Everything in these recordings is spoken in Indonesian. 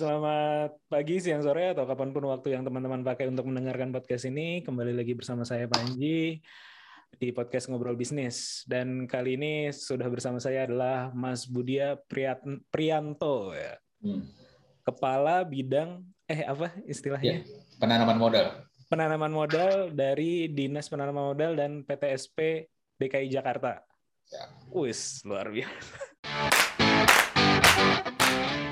Selamat pagi, siang, sore, atau kapan pun waktu yang teman-teman pakai untuk mendengarkan podcast ini. Kembali lagi bersama saya Panji di podcast Ngobrol Bisnis. Dan kali ini sudah bersama saya adalah Mas Budia Prianto, ya. Hmm. Kepala Bidang, eh apa Ya, istilahnya? penanaman modal. Penanaman modal dari Dinas Penanaman Modal dan PTSP DKI Jakarta. Ya. Wis, luar biasa.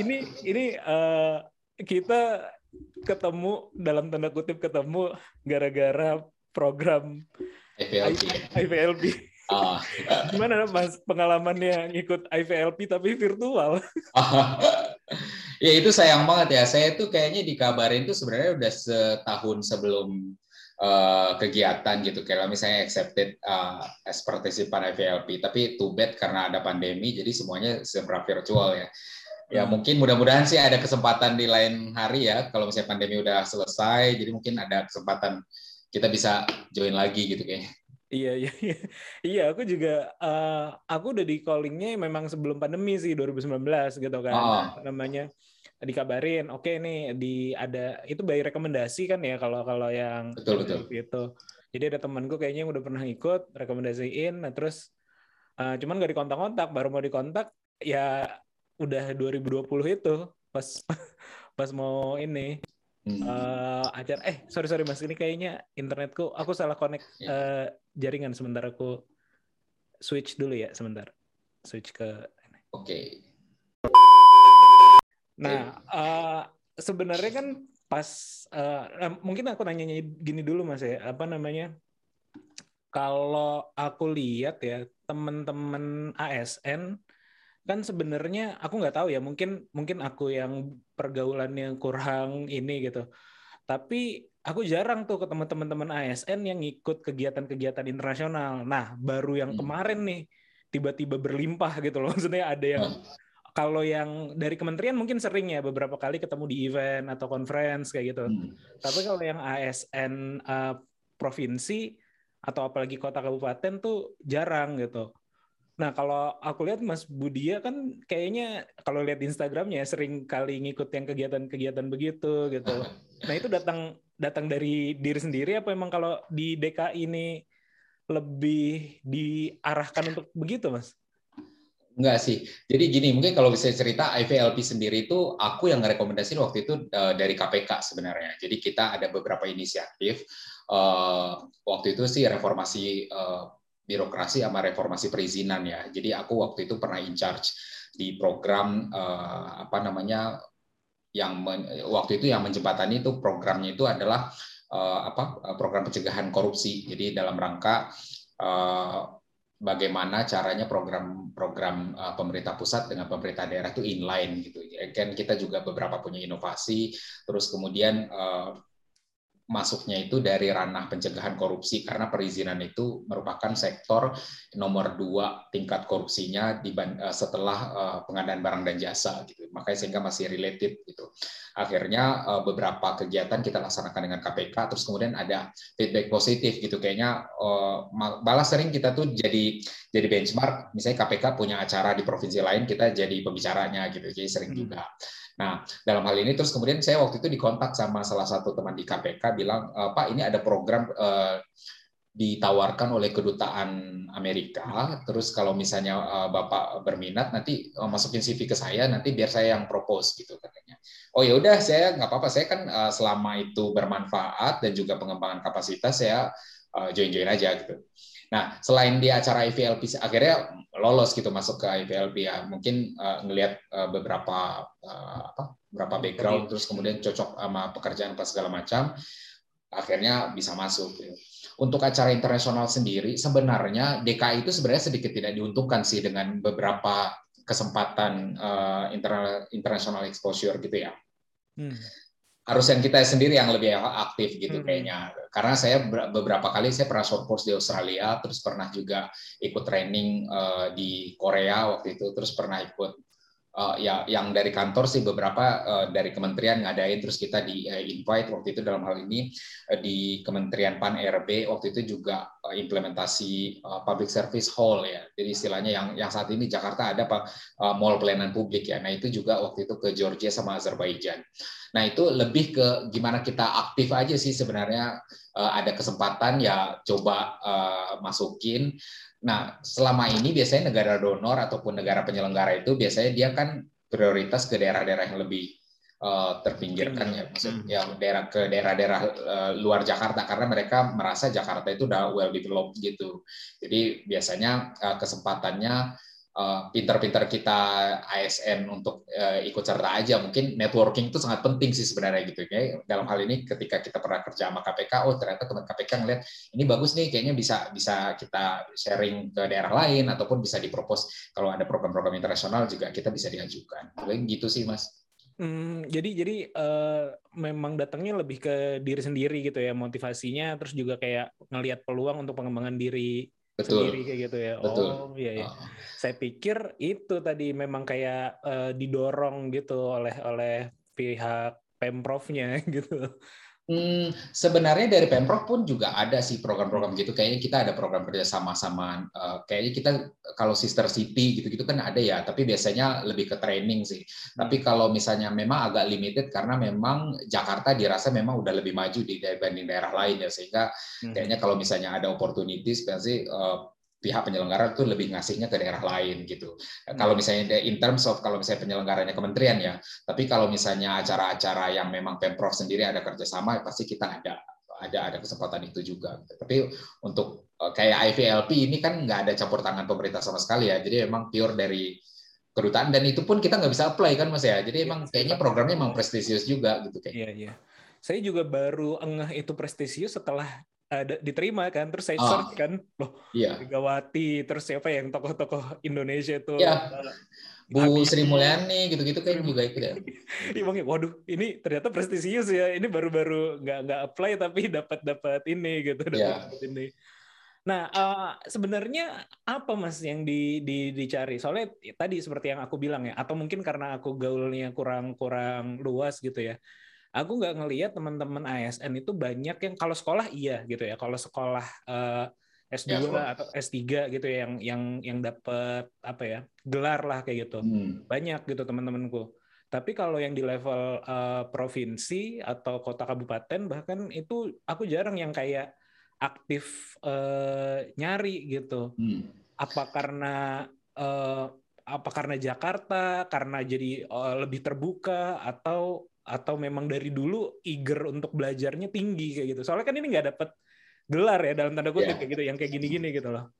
ini ini eh, kita ketemu dalam tanda kutip ketemu gara-gara program FPLP. IVLP. Ah. Gimana Mas pengalamannya ngikut IVLP tapi virtual? ya itu sayang banget ya. Saya tuh kayaknya dikabarin tuh sebenarnya udah setahun sebelum eh, kegiatan gitu. Kayak misalnya accepted uh, as participant IVLP. Tapi too bad karena ada pandemi, jadi semuanya serba virtual ya. Ya mungkin mudah-mudahan sih ada kesempatan di lain hari ya. Kalau misalnya pandemi udah selesai, jadi mungkin ada kesempatan kita bisa join lagi gitu kayaknya. Iya iya iya. Iya aku juga eh, aku udah di callingnya memang sebelum pandemi sih 2019 gitu kan. Oh. Namanya dikabarin oke nih di ada itu by rekomendasi kan ya kalau kalau yang Betul, betul. gitu. Jadi ada temanku kayaknya yang udah pernah ikut rekomendasiin nah terus eh, cuman gak dikontak-kontak baru mau dikontak ya udah 2020 itu pas pas mau ini Hmm. eh acara eh sorry sorry mas ini kayaknya internetku aku salah connect eh, jaringan sebentar aku switch dulu ya sebentar switch ke Oke. nah eh, sebenarnya kan pas eh, mungkin aku nanyanya gini dulu mas ya apa namanya kalau aku lihat ya teman-teman ASN kan sebenarnya aku nggak tahu ya mungkin mungkin aku yang pergaulannya kurang ini gitu tapi aku jarang tuh ketemu teman-teman ASN yang ikut kegiatan-kegiatan internasional nah baru yang Hmm. kemarin nih tiba-tiba berlimpah gitu loh maksudnya ada yang kalau yang dari kementerian mungkin sering ya beberapa kali ketemu di event atau conference kayak gitu Hmm. tapi kalau yang ASN eh, provinsi atau apalagi kota kabupaten tuh jarang gitu. Nah kalau aku lihat Mas Budia kan kayaknya kalau lihat Instagramnya sering kali ngikut yang kegiatan-kegiatan begitu gitu. Nah itu datang datang dari diri sendiri apa emang kalau di DKI ini lebih diarahkan untuk begitu Mas? Enggak sih. Jadi gini, mungkin kalau bisa cerita IVLP sendiri itu aku yang ngerekomendasiin waktu itu eh, dari KPK sebenarnya. Jadi kita ada beberapa inisiatif. eh, waktu itu sih reformasi eh, birokrasi sama reformasi perizinan ya. Jadi aku waktu itu pernah in charge di program eh, apa namanya yang men- waktu itu yang menjembatani itu programnya itu adalah eh, apa program pencegahan korupsi. Jadi dalam rangka eh, bagaimana caranya program-program uh, pemerintah pusat dengan pemerintah daerah itu inline gitu. Kan kita juga beberapa punya inovasi, terus kemudian uh, masuknya itu dari ranah pencegahan korupsi karena perizinan itu merupakan sektor nomor dua tingkat korupsinya uh, setelah uh, pengadaan barang dan jasa gitu. Makanya sehingga masih related gitu. Akhirnya uh, beberapa kegiatan kita laksanakan dengan KPK, terus kemudian ada feedback positif gitu. Kayaknya malah sering kita tuh jadi jadi benchmark. Misalnya KPK punya acara di provinsi lain, kita jadi pembicaranya gitu. Jadi sering Hmm. Nah, dalam hal ini terus kemudian saya waktu itu dikontak sama salah satu teman di KPK bilang, "E, Pak ini ada program eh, ditawarkan oleh kedutaan Amerika. Terus kalau misalnya eh, Bapak berminat nanti eh, masukin CV ke saya, nanti biar saya yang propose gitu katanya. Oh ya udah saya nggak apa-apa, saya kan selama itu bermanfaat dan juga pengembangan kapasitas saya join-join aja gitu. Nah, selain di acara IVLP akhirnya lolos gitu masuk ke IVLP ya. Mungkin uh, ngelihat uh, beberapa uh, apa beberapa background terus kemudian cocok sama pekerjaan apa segala macam akhirnya bisa masuk. gitu. Untuk acara internasional sendiri sebenarnya DKI itu sebenarnya sedikit tidak diuntungkan sih dengan beberapa kesempatan uh, interna- international exposure gitu ya. Hmm. Harus yang kita sendiri yang lebih aktif gitu Hmm. kayaknya. Karena saya ber- beberapa kali saya pernah short course di Australia, terus pernah juga ikut training eh, di Korea waktu itu, terus pernah ikut eh, ya yang dari kantor sih beberapa eh, dari kementerian ngadain, terus kita di eh, invite waktu itu dalam hal ini eh, di Kementerian Pan RB waktu itu juga eh, implementasi eh, public service hall ya. Jadi istilahnya yang yang saat ini Jakarta ada Pak eh, mall pelayanan publik ya. Nah itu juga waktu itu ke Georgia sama Azerbaijan. Nah itu lebih ke gimana kita aktif aja sih sebenarnya Eh, ada kesempatan ya coba eh, masukin. Nah selama ini biasanya negara donor ataupun negara penyelenggara itu biasanya dia kan prioritas ke daerah-daerah yang lebih eh, terpinggirkan ya, maksud Hmm. yang daerah ke daerah-daerah eh, luar Jakarta karena mereka merasa Jakarta itu udah well developed gitu. Jadi biasanya eh, kesempatannya eh, pintar-pintar kita ASN untuk eh, ikut serta aja. Mungkin networking itu sangat penting sih sebenarnya gitu. ya. Dalam hal ini ketika kita pernah kerja sama KPK, oh ternyata teman KPK ngeliat ini bagus nih, kayaknya bisa bisa kita sharing ke daerah lain ataupun bisa dipropos kalau ada program-program internasional juga kita bisa diajukan. Paling gitu sih mas. Hmm, jadi jadi eh, memang datangnya lebih ke diri sendiri gitu ya motivasinya, terus juga kayak ngelihat peluang untuk pengembangan diri sendiri Betul. kayak gitu ya. Betul. Oh iya iya. Uh, Saya pikir itu tadi memang kayak eh, didorong gitu oleh oleh pihak pemprovnya gitu. Hmm, sebenarnya dari Pemprov pun juga ada sih program-program gitu. Kayaknya kita ada program kerjasama sama, eh, kayaknya kita kalau Sister City gitu-gitu kan ada ya. Tapi biasanya lebih ke training sih. Tapi kalau misalnya memang agak limited karena memang Jakarta dirasa memang udah lebih maju di dibanding daerah lain ya. Sehingga Hmm. kayaknya kalau misalnya ada opportunities pasti eh, pihak penyelenggara tuh lebih ngasihnya ke daerah lain gitu. Kalau misalnya in terms of kalau misalnya penyelenggaranya kementerian ya, tapi kalau misalnya acara-acara yang memang pemprov sendiri ada kerjasama, pasti kita ada ada ada kesempatan itu juga. Tapi untuk eh, kayak IVLP ini kan nggak ada campur tangan pemerintah sama sekali ya, jadi memang pure dari kedutaan dan itu pun kita nggak bisa apply kan mas ya. Jadi emang kayaknya programnya emang prestisius juga gitu kayak. Iya iya. Saya juga baru engeh itu prestisius setelah ada diterima kan, terus saya Ah. search kan, loh Iya. Megawati, terus siapa yang tokoh-tokoh Indonesia itu Iya. eh, Bu Habibie. Sri Mulyani gitu-gitu kan juga ikut ya. Iya bang, waduh, ini ternyata prestisius ya. Ini baru-baru nggak nggak apply tapi dapat dapat ini gitu, dapat Iya. dapat ini. Nah, eh, sebenarnya apa mas yang di, di- dicari? Soalnya tadi seperti yang aku bilang ya, atau mungkin karena aku gaulnya kurang kurang luas gitu ya. Aku nggak ngelihat teman-teman ASN itu banyak yang kalau sekolah iya gitu ya. Kalau sekolah eh, S2 Ya, sekolah. atau S3 gitu ya, yang yang yang dapat apa ya gelar lah kayak gitu Hmm. banyak gitu teman-temanku. Tapi kalau yang di level eh, provinsi atau kota kabupaten bahkan itu aku jarang yang kayak aktif eh, nyari gitu. Hmm. Apa karena eh, apa karena Jakarta karena jadi eh, lebih terbuka atau atau memang dari dulu eager untuk belajarnya tinggi kayak gitu. Soalnya kan ini nggak dapet gelar ya dalam tanda kutip Iya. kayak gitu yang kayak gini-gini gitu loh.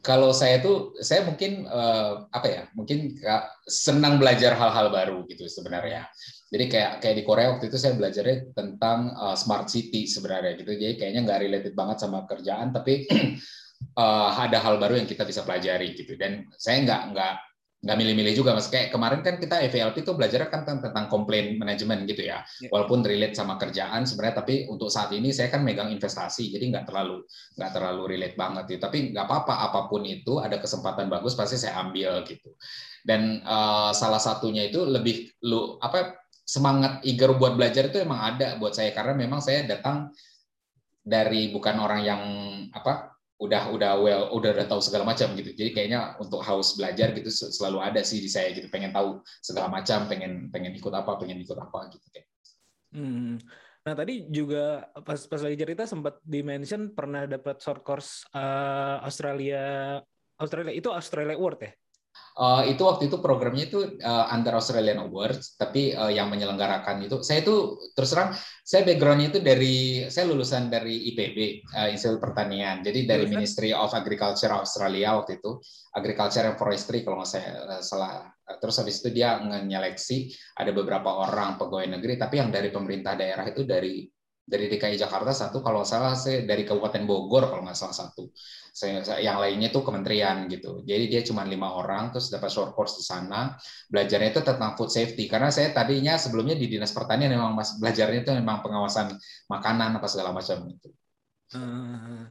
Kalau saya tuh, saya mungkin eh, apa ya, mungkin senang belajar hal-hal baru gitu sebenarnya. Jadi kayak kayak di Korea waktu itu saya belajarnya tentang eh, smart city sebenarnya gitu. Jadi kayaknya nggak related banget sama kerjaan, tapi eh, ada hal baru yang kita bisa pelajari gitu. Dan saya nggak nggak nggak milih-milih juga mas. Kayak kemarin kan kita EVLP tuh belajar kan tentang, tentang komplain manajemen gitu ya. Ya. Walaupun relate sama kerjaan sebenarnya, tapi untuk saat ini saya kan megang investasi, jadi nggak terlalu nggak terlalu relate banget gitu. Tapi nggak apa-apa, apa pun itu ada kesempatan bagus pasti saya ambil gitu. Dan eh, salah satunya itu lebih lu apa semangat eager buat belajar itu emang ada buat saya karena memang saya datang dari bukan orang yang apa udah udah well udah udah tahu segala macam gitu. Jadi kayaknya untuk haus belajar gitu sel- selalu ada sih di saya gitu. Pengen tahu segala macam, pengen pengen ikut apa, pengen ikut apa gitu. Hmm. Nah tadi juga pas pas lagi cerita sempat dimention pernah dapat short course eh, Australia Australia itu Australia Award ya? Eh, itu waktu itu programnya itu eh, under Australian Awards, tapi eh, yang menyelenggarakan itu. Saya itu terus terang saya backgroundnya itu dari saya lulusan dari IPB eh, Institut Pertanian, jadi dari Lulusan? Ministry of Agriculture Australia waktu itu. Agriculture and Forestry kalau nggak saya eh, salah. Terus habis itu dia menyeleksi ada beberapa orang pegawai negeri, tapi yang dari pemerintah daerah itu dari dari DKI Jakarta satu. Kalau salah saya dari Kabupaten Bogor kalau nggak salah satu yang lainnya tuh kementerian gitu jadi dia cuma lima orang terus dapat short course di sana belajarnya itu tentang food safety karena saya tadinya sebelumnya di dinas pertanian memang mas belajarnya itu memang pengawasan makanan apa segala macam Eh,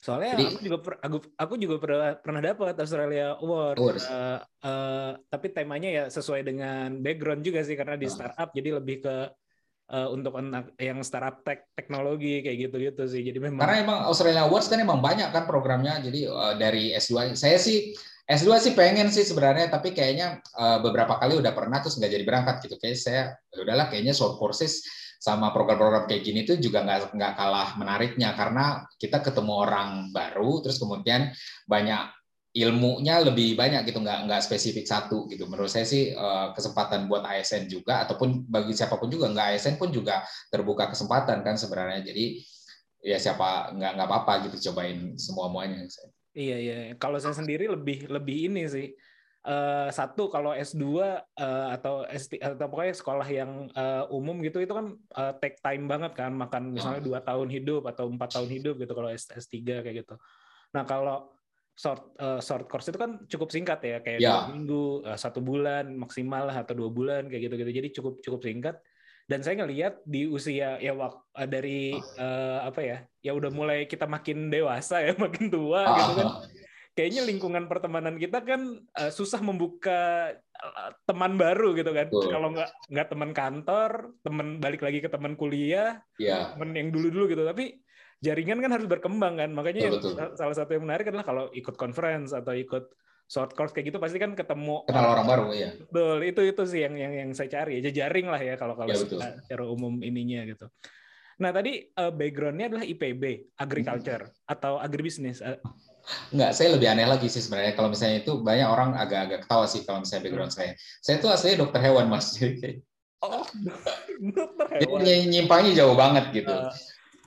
soalnya Jadi- aku juga per- aku, aku juga pernah pernah dapat Australia Award. Awards. Eh, eh, tapi temanya ya sesuai dengan background juga sih karena di Ah. startup jadi lebih ke eh, untuk anak yang startup tech teknologi kayak gitu-gitu sih. Jadi memang Karena emang Australia Awards kan emang banyak kan programnya. Jadi eh, dari S2 saya sih S2 sih pengen sih sebenarnya tapi kayaknya eh, beberapa kali udah pernah terus nggak jadi berangkat gitu. Kayak saya ya udahlah kayaknya short courses sama program-program kayak gini tuh juga nggak nggak kalah menariknya karena kita ketemu orang baru terus kemudian banyak ilmunya lebih banyak gitu nggak nggak spesifik satu gitu menurut saya sih eh, kesempatan buat ASN juga ataupun bagi siapa pun juga nggak ASN pun juga terbuka kesempatan kan sebenarnya jadi ya siapa nggak nggak apa-apa gitu cobain semua muanya Iya iya. Kalau saya sendiri lebih lebih ini sih. Eh, satu kalau S2 eh, atau S atau pokoknya sekolah yang umum gitu itu kan take time banget kan makan misalnya dua tahun hidup atau empat tahun hidup gitu kalau S S3 kayak gitu. Nah kalau short eh, short course itu kan cukup singkat ya kayak Ya. dua minggu eh, satu bulan maksimal lah atau dua bulan kayak gitu gitu. Jadi cukup cukup singkat. Dan saya ngelihat di usia ya wak, eh, dari eh, apa ya ya udah mulai kita makin dewasa ya makin tua gitu kan kayaknya lingkungan pertemanan kita kan eh, susah membuka eh, teman baru gitu kan. Betul. Kalau nggak nggak teman kantor, teman balik lagi ke teman kuliah, ya teman yang dulu-dulu gitu. Tapi jaringan kan harus berkembang kan. Makanya yang Betul, salah satu yang menarik adalah kalau ikut conference atau ikut short course kayak gitu pasti kan ketemu kenal orang baru ya Betul, itu itu sih yang yang yang saya cari. Jejaring lah ya kalau kalau Ya, secara, umum ininya gitu. Nah tadi eh, backgroundnya adalah IPB, agriculture Hmm. atau agribisnis. Eh, Nggak, saya lebih aneh lagi sih sebenarnya kalau misalnya itu banyak orang agak-agak ketawa sih kalau misalnya background saya saya tuh aslinya dokter hewan mas jadi Oh, dokter jadi hewan. ny- nyimpangnya jauh banget gitu Eh,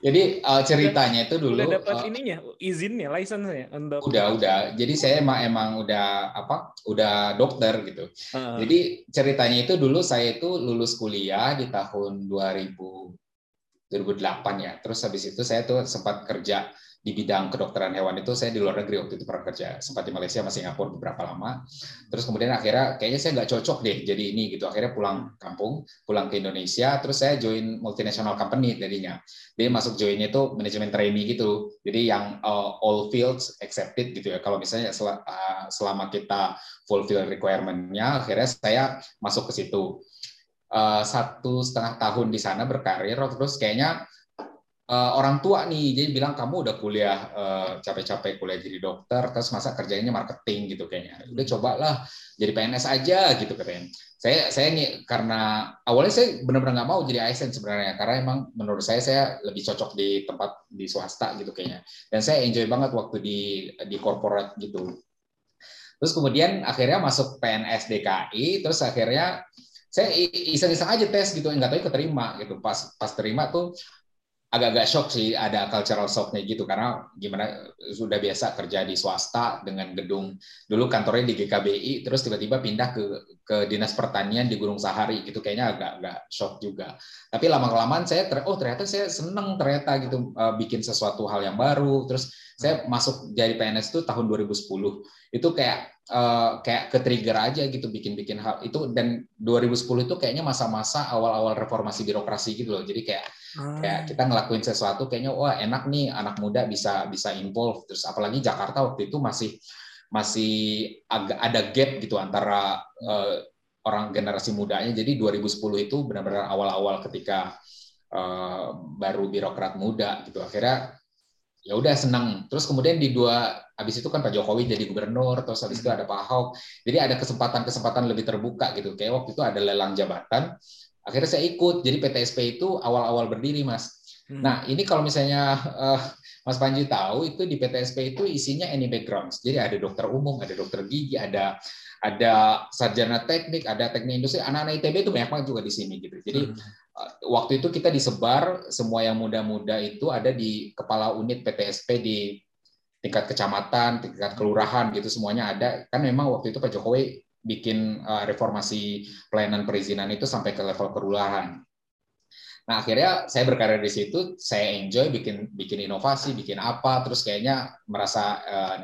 jadi eh, ceritanya itu dulu udah dapat eh, ininya, izinnya, license-nya untuk udah udah. Jadi saya emang emang udah apa udah dokter gitu. Eh, Jadi ceritanya itu dulu saya itu lulus kuliah di tahun 2000 2008 ya. Terus habis itu saya tuh sempat kerja di bidang kedokteran hewan itu saya di luar negeri waktu itu pernah kerja. Sempat di Malaysia sama Singapura beberapa lama. Terus kemudian akhirnya kayaknya saya nggak cocok deh jadi ini gitu. Akhirnya pulang kampung pulang ke Indonesia. Terus saya join multinational company tadinya dia masuk joinnya itu manajemen trainee gitu. Jadi yang uh, all fields accepted gitu ya. Kalau misalnya sel- uh, selama kita fulfill requirement-nya akhirnya saya masuk ke situ. Uh, satu setengah tahun di sana berkarir terus kayaknya uh, orang tua nih jadi bilang kamu udah kuliah uh, capek-capek kuliah jadi dokter terus masa kerjanya marketing gitu kayaknya. Udah cobalah jadi PNS aja gitu katanya. Saya saya nih karena awalnya saya benar-benar nggak mau jadi ASN sebenarnya karena emang menurut saya saya lebih cocok di tempat di swasta gitu kayaknya. Dan saya enjoy banget waktu di di corporate gitu. Terus kemudian akhirnya masuk PNS DKI terus akhirnya saya iseng-iseng aja tes gitu nggak tahu keterima gitu. Pas pas terima tuh agak-agak shock sih ada cultural shocknya gitu. Karena gimana sudah biasa kerja di swasta dengan gedung. Dulu kantornya di GKBI terus tiba-tiba pindah ke ke dinas pertanian di Gunung Sahari gitu. Kayaknya agak agak shock juga. Tapi lama kelamaan saya ter- oh ternyata saya seneng ternyata gitu eh, bikin sesuatu hal yang baru. Terus saya masuk jadi PNS itu tahun 2010 itu kayak eh, kayak ke trigger aja gitu bikin-bikin hal itu. Dan 2010 itu kayaknya masa-masa awal-awal reformasi birokrasi gitu loh. Jadi kayak Ah. kayak kita ngelakuin sesuatu kayaknya wah enak nih anak muda bisa bisa involve. Terus apalagi Jakarta waktu itu masih masih agak ada gap gitu antara eh, orang generasi mudanya. Jadi 2010 itu benar-benar awal-awal ketika eh, baru birokrat muda gitu. Akhirnya ya udah senang terus kemudian di dua habis itu kan Pak Jokowi jadi gubernur terus habis itu ada Pak Ahok. Jadi ada kesempatan-kesempatan lebih terbuka gitu. Kayak waktu itu ada lelang jabatan akhirnya saya ikut. Jadi PTSP itu awal-awal berdiri mas. Hmm. nah ini kalau misalnya eh, Mas Panji tahu itu di PTSP itu isinya any backgrounds. Jadi ada dokter umum ada dokter gigi ada ada sarjana teknik ada teknik industri. Anak-anak ITB itu banyak banget juga di sini gitu. Jadi Hmm. eh, waktu itu kita disebar semua yang muda-muda itu ada di kepala unit PTSP di tingkat kecamatan tingkat kelurahan gitu. Semuanya ada. Kan memang waktu itu Pak Jokowi bikin eh, reformasi pelayanan perizinan itu sampai ke level kelurahan. Nah akhirnya saya berkarir di situ, saya enjoy bikin bikin inovasi, bikin apa, terus kayaknya merasa uh,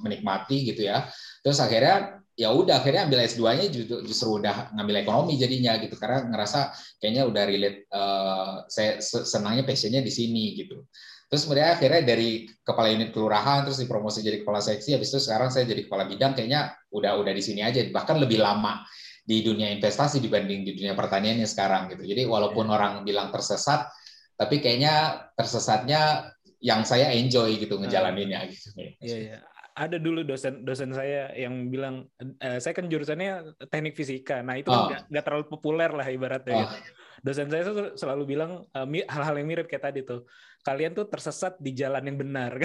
menikmati gitu ya. Terus akhirnya ya udah akhirnya ambil S2-nya justru, justru udah ngambil ekonomi jadinya gitu karena ngerasa kayaknya udah relate uh, saya senangnya passionnya di sini gitu. Terus kemudian akhirnya dari kepala unit kelurahan terus dipromosi jadi kepala seksi habis itu sekarang saya jadi kepala bidang kayaknya udah udah di sini aja bahkan lebih lama di dunia investasi dibanding di dunia pertaniannya sekarang gitu. Jadi walaupun orang bilang tersesat tapi kayaknya tersesatnya yang saya enjoy gitu ngejalaninnya gitu. Iya iya. Ada dulu dosen dosen saya yang bilang e, saya kan jurusannya teknik fisika. Nah, itu kan nggak oh. terlalu populer lah ibaratnya oh. gitu dosen saya selalu bilang uh, hal-hal yang mirip kayak tadi tuh kalian tuh tersesat di jalan yang benar.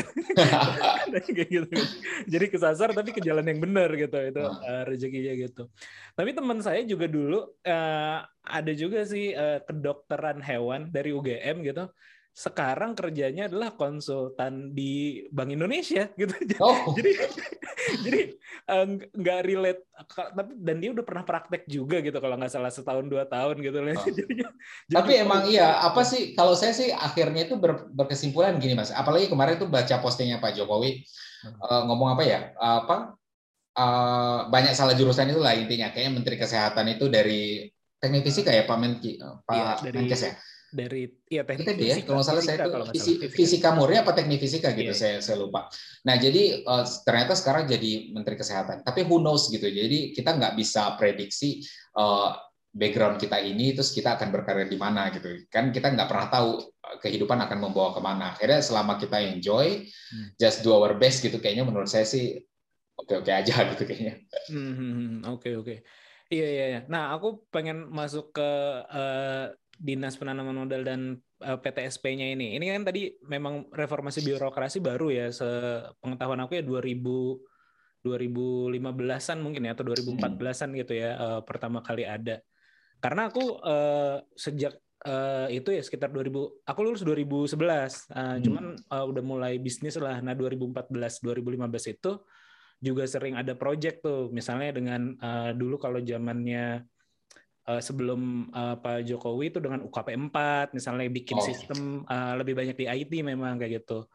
Kayak gitu. Jadi kesasar tapi ke jalan yang benar gitu itu uh, rezekinya gitu. Tapi teman saya juga dulu uh, ada juga sih uh, kedokteran hewan dari UGM gitu sekarang kerjanya adalah konsultan di Bank Indonesia gitu. Oh. jadi jadi eh, nggak uh, relate tapi dan dia udah pernah praktek juga gitu kalau nggak salah setahun dua tahun gitu oh. Jadinya, tapi jadi, emang iya apa sih kalau saya sih akhirnya itu ber, berkesimpulan gini mas. Apalagi kemarin tuh baca postingnya Pak Jokowi uh, ngomong apa ya apa uh, banyak salah jurusan itu lah intinya kayaknya Menteri Kesehatan itu dari teknik fisika ya Pak Menki Pak ya, dari, Menkes ya dari ya teknik itu fisika. Ya, kalau salah saya itu fisika, fisika murni apa teknik fisika gitu yeah. saya saya lupa. Nah jadi uh, ternyata sekarang jadi menteri kesehatan. Tapi who knows gitu. Jadi kita nggak bisa prediksi uh, background kita ini terus kita akan berkarir di mana gitu. Kan kita nggak pernah tahu eh, kehidupan akan membawa ke mana. Akhirnya selama kita enjoy, hmm. just do our best gitu. Kayaknya menurut saya sih oke-oke aja gitu kayaknya. Hmm, hmm, hmm. Oke oke. Iya iya. iya. Nah aku pengen masuk ke uh, Dinas Penanaman Modal dan uh, eh, PTSP-nya ini. Ini kan tadi memang reformasi birokrasi baru ya, sepengetahuan aku ya 2000 2015-an mungkin ya atau 2014-an gitu ya uh, pertama kali ada. Karena aku uh, sejak uh, itu ya sekitar 2000 aku lulus 2011. Uh, hmm. cuman uh, udah mulai bisnis lah. Nah, 2014 2015 itu juga sering ada project tuh. Misalnya dengan uh, dulu kalau zamannya uh, sebelum uh, Pak Jokowi itu dengan UKP 4 misalnya bikin oh. sistem uh, lebih banyak di IT memang kayak gitu.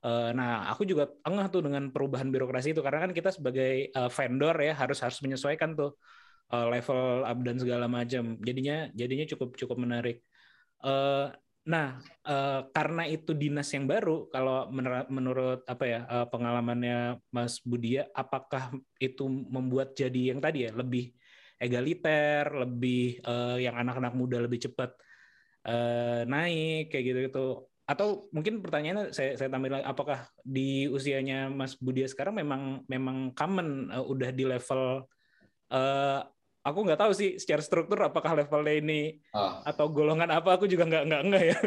Uh, nah, aku juga engah tuh dengan perubahan birokrasi itu karena kan kita sebagai uh, vendor ya harus harus menyesuaikan tuh uh, level up dan segala macam. Jadinya jadinya cukup cukup menarik. Uh, nah, uh, karena itu dinas yang baru, kalau menurut, menurut apa ya uh, pengalamannya Mas Budia, apakah itu membuat jadi yang tadi ya lebih egaliter, lebih uh, yang anak-anak muda lebih cepat uh, naik kayak gitu gitu. Atau mungkin pertanyaannya saya saya tambahin lagi, apakah di usianya Mas Budia sekarang memang memang common uh, udah di level uh, aku nggak tahu sih secara struktur apakah levelnya ini oh. atau golongan apa aku juga nggak nggak nggak ya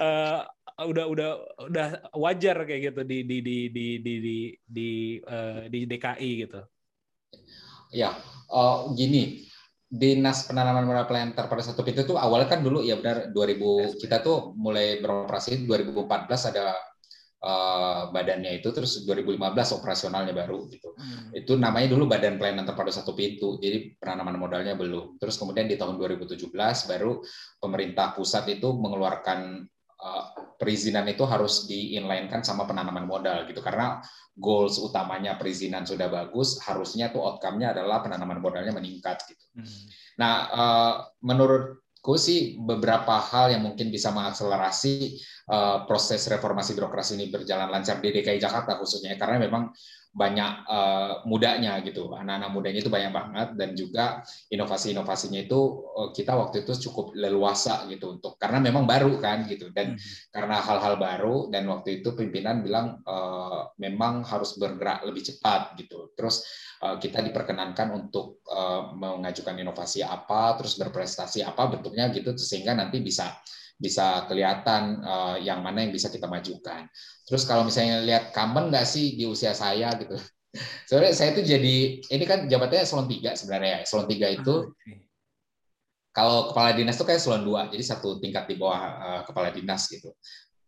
uh, udah udah udah wajar kayak gitu di di di di di di di, uh, di DKI gitu ya uh, gini dinas penanaman modal planter pada satu pintu itu awalnya kan dulu ya benar 2000 kita tuh mulai beroperasi 2014 ada uh, badannya itu terus 2015 operasionalnya baru gitu. Hmm. Itu namanya dulu Badan Pelayanan Terpadu Satu Pintu. Jadi penanaman modalnya belum. Terus kemudian di tahun 2017 baru pemerintah pusat itu mengeluarkan perizinan itu harus di-inline-kan sama penanaman modal gitu karena goals utamanya perizinan sudah bagus, harusnya tuh outcome-nya adalah penanaman modalnya meningkat gitu. Hmm. Nah, uh, menurutku sih beberapa hal yang mungkin bisa mengakselerasi uh, proses reformasi birokrasi ini berjalan lancar di DKI Jakarta khususnya karena memang banyak uh, mudanya gitu. Anak-anak mudanya itu banyak banget dan juga inovasi-inovasinya itu uh, kita waktu itu cukup leluasa gitu untuk karena memang baru kan gitu. Dan hmm. karena hal-hal baru dan waktu itu pimpinan bilang uh, memang harus bergerak lebih cepat gitu. Terus uh, kita diperkenankan untuk uh, mengajukan inovasi apa terus berprestasi apa bentuknya gitu sehingga nanti bisa bisa kelihatan uh, yang mana yang bisa kita majukan. Terus kalau misalnya lihat common nggak sih di usia saya gitu. Sebenarnya saya itu jadi ini kan jabatannya eselon 3 sebenarnya. Ya. Eselon 3 itu ah, kalau kepala dinas itu kayak eselon 2, jadi satu tingkat di bawah uh, kepala dinas gitu.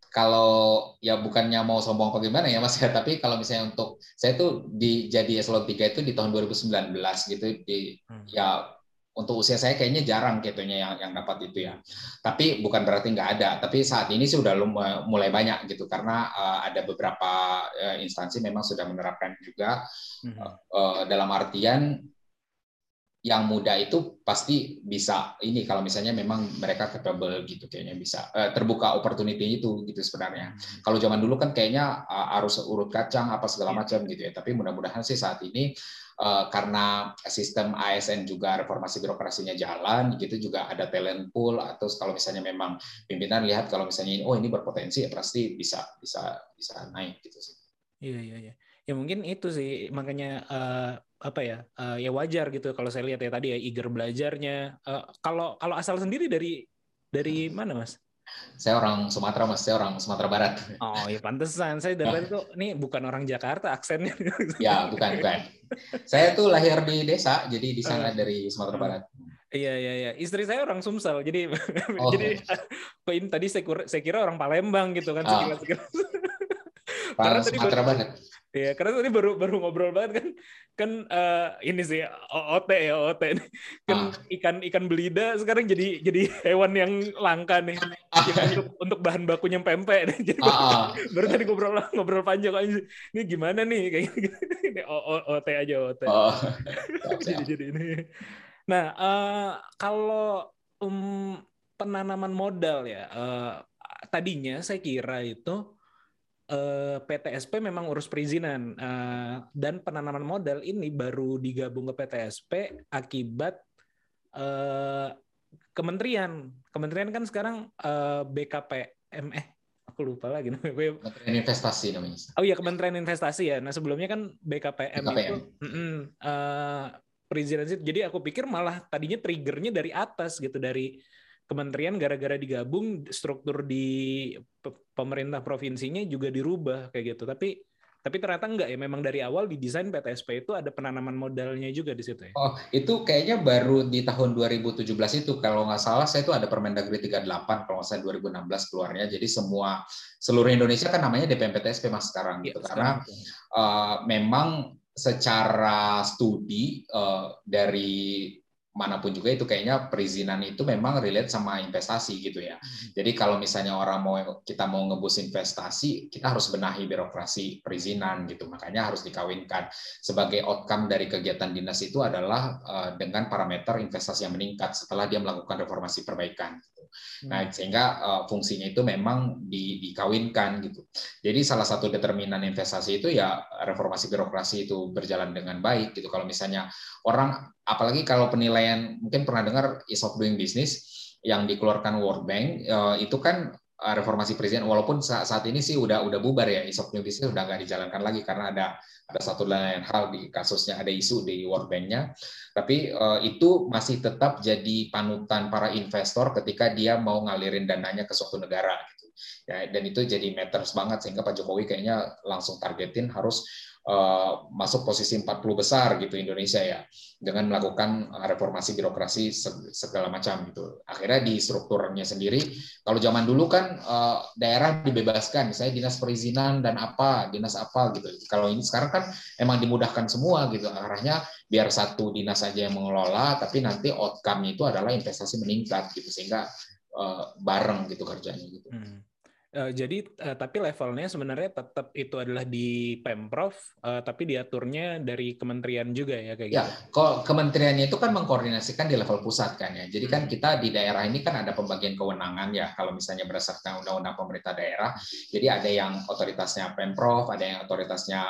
Kalau ya bukannya mau sombong apa gimana ya Mas ya, tapi kalau misalnya untuk saya tuh di jadi eselon 3 itu di tahun 2019 gitu di hmm. ya untuk usia saya kayaknya jarang kayaknya yang yang dapat itu ya. Tapi bukan berarti nggak ada. Tapi saat ini sih udah mulai banyak gitu karena uh, ada beberapa uh, instansi memang sudah menerapkan juga uh, dalam artian yang muda itu pasti bisa ini kalau misalnya memang mereka capable gitu kayaknya bisa eh, terbuka opportunity itu gitu sebenarnya. Kalau zaman dulu kan kayaknya uh, harus urut kacang apa segala macam gitu ya. Tapi mudah-mudahan sih saat ini uh, karena sistem ASN juga reformasi birokrasinya jalan gitu juga ada talent pool atau kalau misalnya memang pimpinan lihat kalau misalnya oh ini berpotensi ya pasti bisa bisa bisa naik gitu sih. Iya iya iya. Ya mungkin itu sih makanya eh, apa ya eh, ya wajar gitu kalau saya lihat ya tadi ya eager belajarnya. Eh, kalau kalau asal sendiri dari dari mana mas? Saya orang Sumatera mas, saya orang Sumatera Barat. Oh ya pantesan saya dari tadi tuh nih bukan orang Jakarta aksennya. Ya bukan bukan. Saya tuh lahir di desa, jadi di sana dari Sumatera Barat. Iya iya iya. Istri saya orang Sumsel. Jadi Oh. jadi kok ini tadi saya kira, saya kira orang Palembang gitu kan Ah. sekilas sekilas. Karena tadi Sumatera baru- Barat. Iya, karena tadi baru baru ngobrol banget kan kan eh, ini sih OOT ya OOT nih. kan Ah. ikan ikan belida sekarang jadi jadi hewan yang langka nih Yang untuk untuk bahan bakunya pempek nih. Jadi Ah, ah. baru tadi ngobrol ngobrol panjang kok ini gimana nih kayak gini. ini OOT aja OOT. Oh. Jadi jadi ini. Nah, eh, kalau um, penanaman modal ya, eh, tadinya saya kira itu eh, PTSP memang urus perizinan eh, dan penanaman modal ini baru digabung ke PTSP akibat eh, kementerian. Kementerian kan sekarang eh, BKPM eh aku lupa lagi namanya. Kementerian Investasi namanya. Oh iya Kementerian Investasi ya. Nah sebelumnya kan BKPM, itu BKPM. mm-mm, eh, perizinan sih. Jadi aku pikir malah tadinya triggernya dari atas gitu dari kementerian gara-gara digabung struktur di pe- pemerintah provinsinya juga dirubah kayak gitu. Tapi tapi ternyata enggak ya. Memang dari awal didesain PTSP itu ada penanaman modalnya juga di situ ya. Oh, itu kayaknya baru di tahun 2017 itu kalau nggak salah saya itu ada Permendagri 38 kalau nggak salah 2016 keluarnya. Jadi semua seluruh Indonesia kan namanya DPMPTSP Mas sekarang gitu. Iya, Karena eh, memang secara studi eh, dari mana pun juga itu kayaknya perizinan itu memang relate sama investasi gitu ya. Jadi kalau misalnya orang mau kita mau ngebus investasi, kita harus benahi birokrasi perizinan gitu. Makanya harus dikawinkan. Sebagai outcome dari kegiatan dinas itu adalah eh, dengan parameter investasi yang meningkat setelah dia melakukan reformasi perbaikan. gitu. Nah, sehingga eh, fungsinya itu memang di- dikawinkan gitu. Jadi salah satu determinan investasi itu ya reformasi birokrasi itu berjalan dengan baik gitu. Kalau misalnya orang apalagi kalau penilaian mungkin pernah dengar ease of doing business yang dikeluarkan World Bank eh, itu kan eh, reformasi perizinan walaupun saat, ini sih udah udah bubar ya ease of doing business udah nggak dijalankan lagi karena ada ada satu lain hal di kasusnya ada isu di World Bank-nya. Tapi eh, itu masih tetap jadi panutan para investor ketika dia mau ngalirin dananya ke suatu negara gitu. Ya dan itu jadi matters banget sehingga Pak Jokowi kayaknya langsung targetin harus eh, masuk posisi 40 besar gitu Indonesia ya dengan melakukan eh, reformasi birokrasi se- segala macam gitu. Akhirnya di strukturnya sendiri, kalau zaman dulu kan eh, daerah dibebaskan, misalnya dinas perizinan dan apa, dinas apa gitu. Kalau ini sekarang kan emang dimudahkan semua gitu. Arahnya biar satu dinas saja yang mengelola, tapi nanti outcome-nya itu adalah investasi meningkat gitu sehingga eh, bareng gitu kerjanya gitu. Hmm. Eh, jadi eh, tapi levelnya sebenarnya tetap itu adalah di pemprov, eh, tapi diaturnya dari kementerian juga ya kayak Ya, gitu. kalau kementeriannya itu kan mengkoordinasikan di level pusat kan ya. Jadi kan Hmm. kita di daerah ini kan ada pembagian kewenangan ya. Kalau misalnya berdasarkan undang-undang pemerintah daerah, jadi ada yang otoritasnya pemprov, ada yang otoritasnya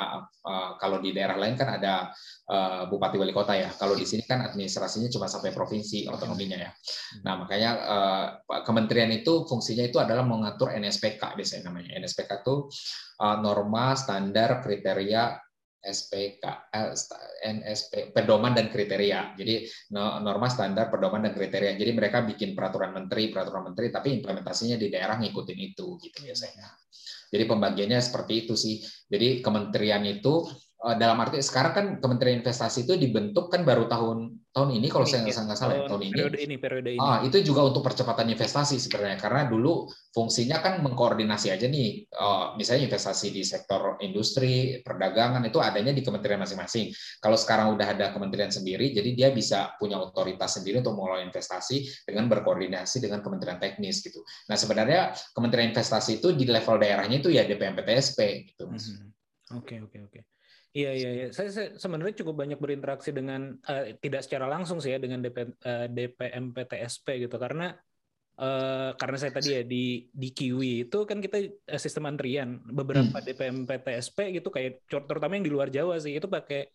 eh, kalau di daerah lain kan ada eh, bupati wali kota ya. Kalau di sini kan administrasinya cuma sampai provinsi otonominya ya. Nah makanya eh, kementerian itu fungsinya itu adalah mengatur NSPK biasanya namanya. NSPK itu eh, norma, standar, kriteria SPK, NSP, pedoman dan kriteria. Jadi no- norma standar, pedoman dan kriteria. Jadi mereka bikin peraturan menteri, peraturan menteri, tapi implementasinya di daerah ngikutin itu gitu biasanya. Jadi pembagiannya seperti itu sih. Jadi kementerian itu dalam arti sekarang kan Kementerian Investasi itu dibentuk kan baru tahun tahun ini kalau saya nggak salah ya, tahun tahun ini. periode ini periode ini Ah, itu juga untuk percepatan investasi sebenarnya karena dulu fungsinya kan mengkoordinasi aja nih eh, misalnya investasi di sektor industri, perdagangan itu adanya di kementerian masing-masing. Kalau sekarang udah ada kementerian sendiri jadi dia bisa punya otoritas sendiri untuk mengelola investasi dengan berkoordinasi dengan kementerian teknis gitu. Nah, sebenarnya kementerian investasi itu di level daerahnya itu ya DPM PTSP gitu. Mas. Mhm. Oke oke oke. Iya iya iya. Saya, saya sebenarnya cukup banyak berinteraksi dengan eh, tidak secara langsung sih ya dengan DP, eh, DPM PTSP gitu. Karena eh, karena saya tadi ya di di Kiwi itu kan kita eh, sistem antrian. Beberapa DPM PTSP gitu kayak terutama yang di luar Jawa sih itu pakai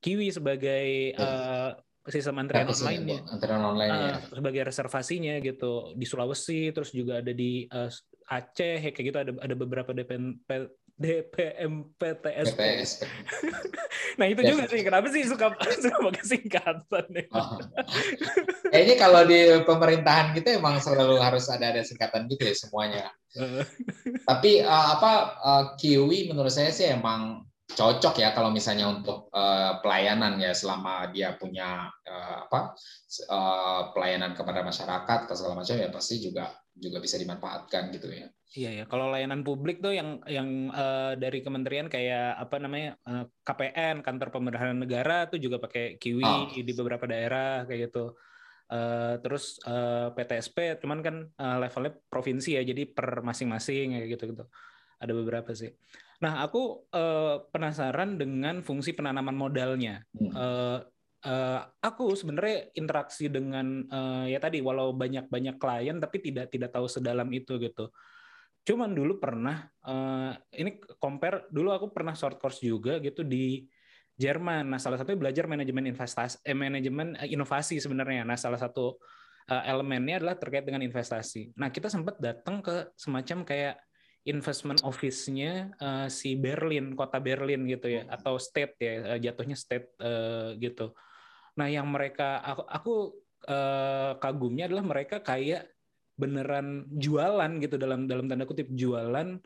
Kiwi sebagai eh, sistem antrian sih, online ya. Antara online ya. Ah, sebagai reservasinya gitu. Di Sulawesi terus juga ada di eh, Aceh kayak gitu. Ada ada beberapa DPM P- DPM PTSP. PTSP. Nah itu Ya. juga sih kenapa sih suka suka pakai singkatan ya? Oh. Kayaknya kalau di pemerintahan gitu emang selalu harus ada ada singkatan gitu ya semuanya. Tapi eh, apa eh, Kiwi menurut saya sih emang cocok ya kalau misalnya untuk eh, pelayanan ya selama dia punya eh, apa eh, pelayanan kepada masyarakat atau segala macam ya pasti juga juga bisa dimanfaatkan gitu ya. Iya ya, kalau layanan publik tuh yang yang eh, dari kementerian kayak apa namanya eh, KPN kantor pemerintahan negara tuh juga pakai Kiwi Ah. di beberapa daerah kayak gitu. Eh, terus eh, PTSP cuman kan eh, levelnya provinsi ya, jadi per masing-masing kayak gitu gitu. Ada beberapa sih. Nah aku eh, penasaran dengan fungsi penanaman modalnya. Hmm. Eh, eh, aku sebenarnya interaksi dengan eh, ya tadi walau banyak-banyak klien tapi tidak tidak tahu sedalam itu gitu. Cuman dulu pernah eh, ini compare dulu aku pernah short course juga gitu di Jerman. Nah, salah satunya belajar manajemen investasi eh, manajemen eh, inovasi sebenarnya. Nah, salah satu eh, elemennya adalah terkait dengan investasi. Nah, kita sempat datang ke semacam kayak investment office-nya eh, si Berlin, kota Berlin gitu ya, atau state ya, jatuhnya state eh, gitu. Nah, yang mereka aku, aku eh, kagumnya adalah mereka kayak beneran jualan gitu dalam dalam tanda kutip jualan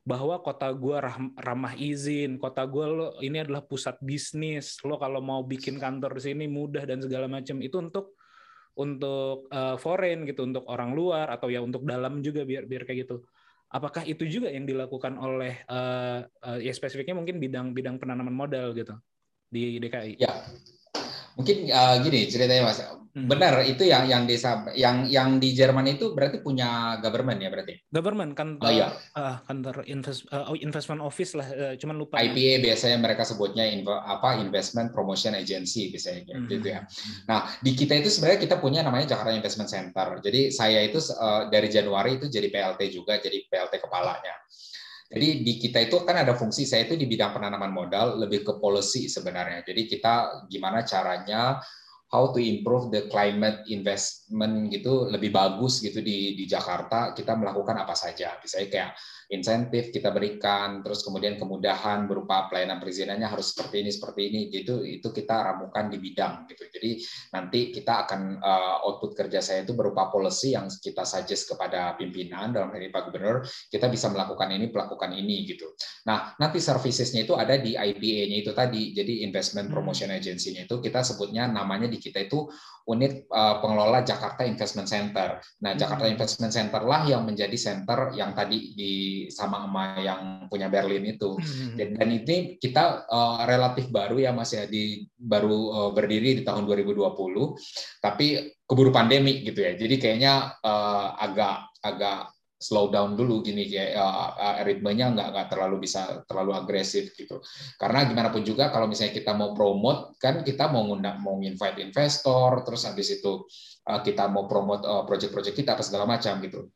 bahwa kota ram- ramah izin, kota gua lo ini adalah pusat bisnis, lo kalau mau bikin kantor di sini mudah dan segala macam itu untuk untuk eh, foreign gitu, untuk orang luar atau ya untuk dalam juga biar biar kayak gitu. Apakah itu juga yang dilakukan oleh eh, eh, ya spesifiknya mungkin bidang bidang penanaman modal gitu di DKI? Ya, mungkin eh, gini ceritanya mas. Hmm. Benar itu yang yang di yang yang di Jerman itu berarti punya government ya berarti. Government kantor Oh iya. ah, kantor invest eh, oh, investment office lah, eh, cuman lupa. IPA biasanya mereka sebutnya inv- apa investment promotion agency biasanya kayak Hmm. gitu ya. Nah, di kita itu sebenarnya kita punya namanya Jakarta Investment Center. Jadi saya itu eh, dari Januari itu jadi PLT juga, jadi PLT kepalanya. Jadi di kita itu kan ada fungsi saya itu di bidang penanaman modal lebih ke policy sebenarnya. Jadi kita gimana caranya how to improve the climate investment gitu lebih bagus gitu di di Jakarta kita melakukan apa saja. Misalnya kayak insentif kita berikan, terus kemudian kemudahan berupa pelayanan perizinannya harus seperti ini seperti ini, gitu itu kita ramukan di bidang gitu. Jadi nanti kita akan uh, output kerja saya itu berupa policy yang kita suggest kepada pimpinan dalam hal ini Pak Gubernur, kita bisa melakukan ini, melakukan ini gitu. Nah nanti servicesnya itu ada di IPA-nya itu tadi, jadi Investment Hmm. Promotion Agency-nya itu kita sebutnya namanya di kita itu unit uh, pengelola Jakarta Investment Center. Nah Jakarta Hmm. Investment Center lah yang menjadi center yang tadi di sama sama yang punya Berlin itu. Hmm. Dan, dan ini kita uh, relatif baru ya Mas ya di baru uh, berdiri di tahun 2020 tapi keburu pandemi gitu ya. Jadi kayaknya uh, agak agak slow down dulu gini kayak uh, ritmenya nggak nggak terlalu bisa terlalu agresif gitu. Karena gimana pun juga kalau misalnya kita mau promote kan kita mau ngundang mau invite investor terus habis itu uh, kita mau promote uh, project-project kita apa segala macam gitu.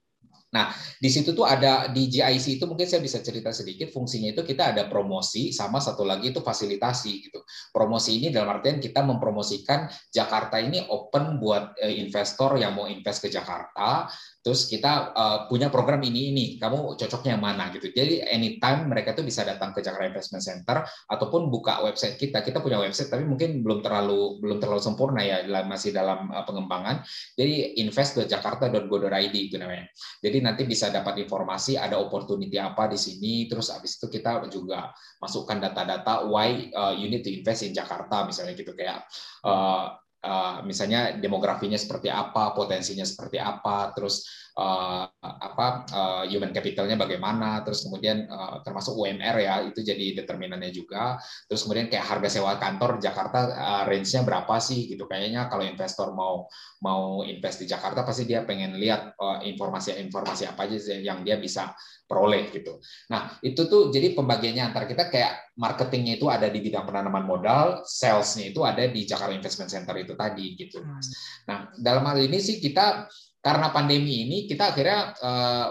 Nah, di situ tuh ada di GIC itu mungkin saya bisa cerita sedikit fungsinya itu kita ada promosi sama satu lagi itu fasilitasi gitu. Promosi ini dalam artian kita mempromosikan Jakarta ini open buat eh, investor yang mau invest ke Jakarta, Terus kita uh, punya program ini ini, kamu cocoknya yang mana gitu. Jadi anytime mereka tuh bisa datang ke Jakarta Investment Center ataupun buka website kita. Kita punya website tapi mungkin belum terlalu belum terlalu sempurna ya, masih dalam uh, pengembangan. Jadi invest.jakarta.go.id itu namanya. Jadi nanti bisa dapat informasi ada opportunity apa di sini. Terus habis itu kita juga masukkan data-data why uh, you need to invest in Jakarta misalnya gitu kayak uh, uh, misalnya demografinya seperti apa, potensinya seperti apa, terus uh, apa uh, human capitalnya bagaimana, terus kemudian uh, termasuk UMR ya itu jadi determinannya juga, terus kemudian kayak harga sewa kantor Jakarta uh, range-nya berapa sih gitu kayaknya kalau investor mau mau invest di Jakarta pasti dia pengen lihat informasi-informasi uh, apa aja yang dia bisa peroleh gitu. Nah itu tuh jadi pembagiannya antara kita kayak marketingnya itu ada di bidang penanaman modal, salesnya itu ada di Jakarta Investment Center itu tadi gitu. Hmm. Nah dalam hal ini sih kita karena pandemi ini kita akhirnya uh,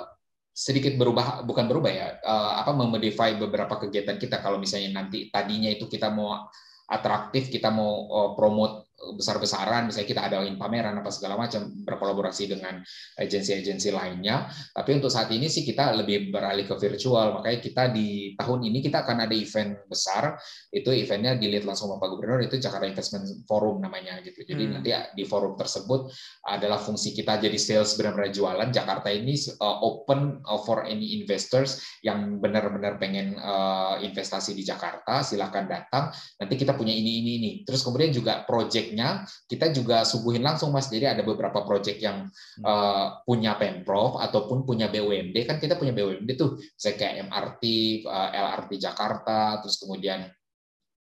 sedikit berubah bukan berubah ya uh, apa memodify beberapa kegiatan kita. Kalau misalnya nanti tadinya itu kita mau atraktif kita mau uh, promote besar-besaran, misalnya kita adain pameran apa segala macam, berkolaborasi dengan agensi-agensi lainnya. Tapi untuk saat ini sih kita lebih beralih ke virtual, makanya kita di tahun ini kita akan ada event besar, itu eventnya dilihat langsung Bapak Gubernur, itu Jakarta Investment Forum namanya gitu. Jadi hmm. nanti di forum tersebut adalah fungsi kita jadi sales benar-benar jualan. Jakarta ini uh, open uh, for any investors yang benar-benar pengen uh, investasi di Jakarta, silakan datang. Nanti kita punya ini ini ini. Terus kemudian juga project proyeknya kita juga suguhin langsung mas. Jadi ada beberapa proyek yang uh, punya pemprov ataupun punya BUMD kan kita punya BUMD tuh saya kayak MRT uh, eh, LRT Jakarta terus kemudian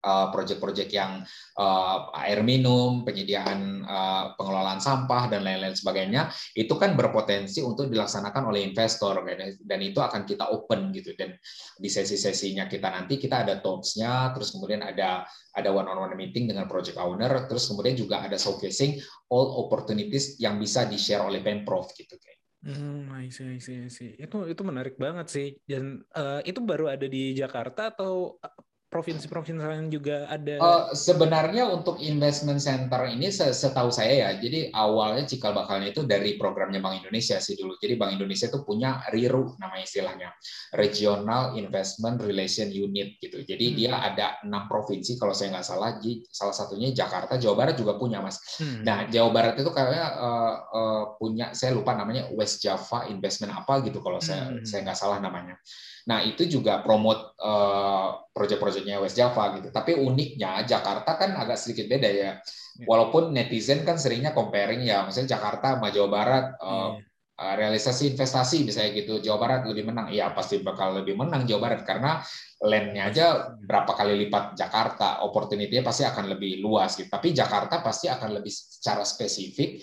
proyek-proyek yang eh, air minum, penyediaan eh, pengelolaan sampah dan lain-lain sebagainya itu kan berpotensi untuk dilaksanakan oleh investor dan itu akan kita open gitu dan di sesi-sesinya kita nanti kita ada talks-nya terus kemudian ada ada one on one meeting dengan project owner terus kemudian juga ada showcasing all opportunities yang bisa di-share oleh Pemprov gitu kayak Hmm, I see, I see, I see. Itu itu menarik banget sih. Dan uh, itu baru ada di Jakarta atau provinsi-provinsi lain juga ada? Uh, sebenarnya untuk investment center ini setahu saya ya, jadi awalnya cikal bakalnya itu dari programnya Bank Indonesia sih dulu. Jadi Bank Indonesia itu punya RIRU nama istilahnya, Regional Investment Relation Unit gitu. Jadi hmm. dia ada enam provinsi kalau saya nggak salah, salah satunya Jakarta, Jawa Barat juga punya mas. Hmm. Nah Jawa Barat itu kayaknya uh, uh, punya, saya lupa namanya West Java Investment apa gitu kalau saya hmm. saya nggak salah namanya. Nah, itu juga promote uh, proyek-proyeknya West Java gitu. Tapi uniknya Jakarta kan agak sedikit beda ya. ya. Walaupun netizen kan seringnya comparing ya, misalnya Jakarta sama Jawa Barat uh, realisasi investasi misalnya gitu, Jawa Barat lebih menang. Iya, pasti bakal lebih menang Jawa Barat karena landnya aja berapa kali lipat Jakarta, opportunity-nya pasti akan lebih luas gitu. Tapi Jakarta pasti akan lebih secara spesifik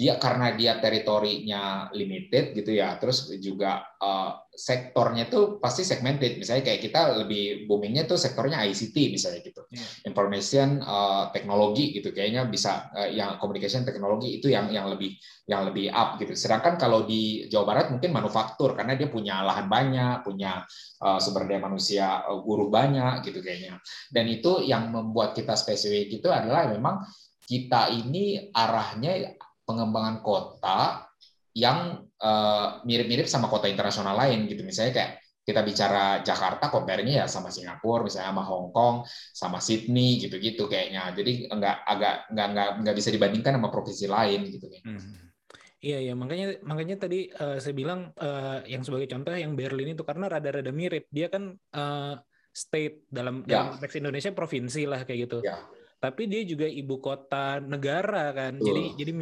dia karena dia teritorinya limited gitu ya terus juga uh, sektornya tuh pasti segmented. Misalnya kayak kita lebih boomingnya tuh sektornya ICT misalnya gitu. Yeah. information uh, teknologi gitu. Kayaknya bisa uh, yang communication teknologi itu yang yang lebih yang lebih up gitu. Sedangkan kalau di Jawa Barat mungkin manufaktur karena dia punya lahan banyak punya uh, sumber daya manusia uh, guru banyak gitu kayaknya. Dan itu yang membuat kita spesifik itu adalah memang kita ini arahnya pengembangan kota yang eh, mirip-mirip sama kota internasional lain gitu. Misalnya kayak kita bicara Jakarta, compare-nya ya sama Singapura, misalnya sama Hong Kong, sama Sydney gitu-gitu kayaknya. Jadi enggak agak enggak enggak enggak bisa dibandingkan sama provinsi lain gitu Hmm. Iya iya makanya makanya tadi uh, saya bilang uh, yang sebagai contoh yang Berlin itu karena rada-rada mirip dia kan uh, state dalam ya. dalam konteks Indonesia provinsi lah kayak gitu. Ya tapi dia juga ibu kota negara kan. Uh. Jadi jadi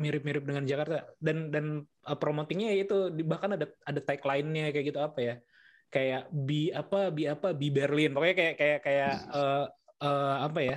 mirip-mirip dengan Jakarta dan dan uh, promotingnya itu bahkan ada ada tagline-nya kayak gitu apa ya? Kayak bi apa bi apa bi Berlin. Pokoknya kayak kayak kayak uh, uh, apa ya?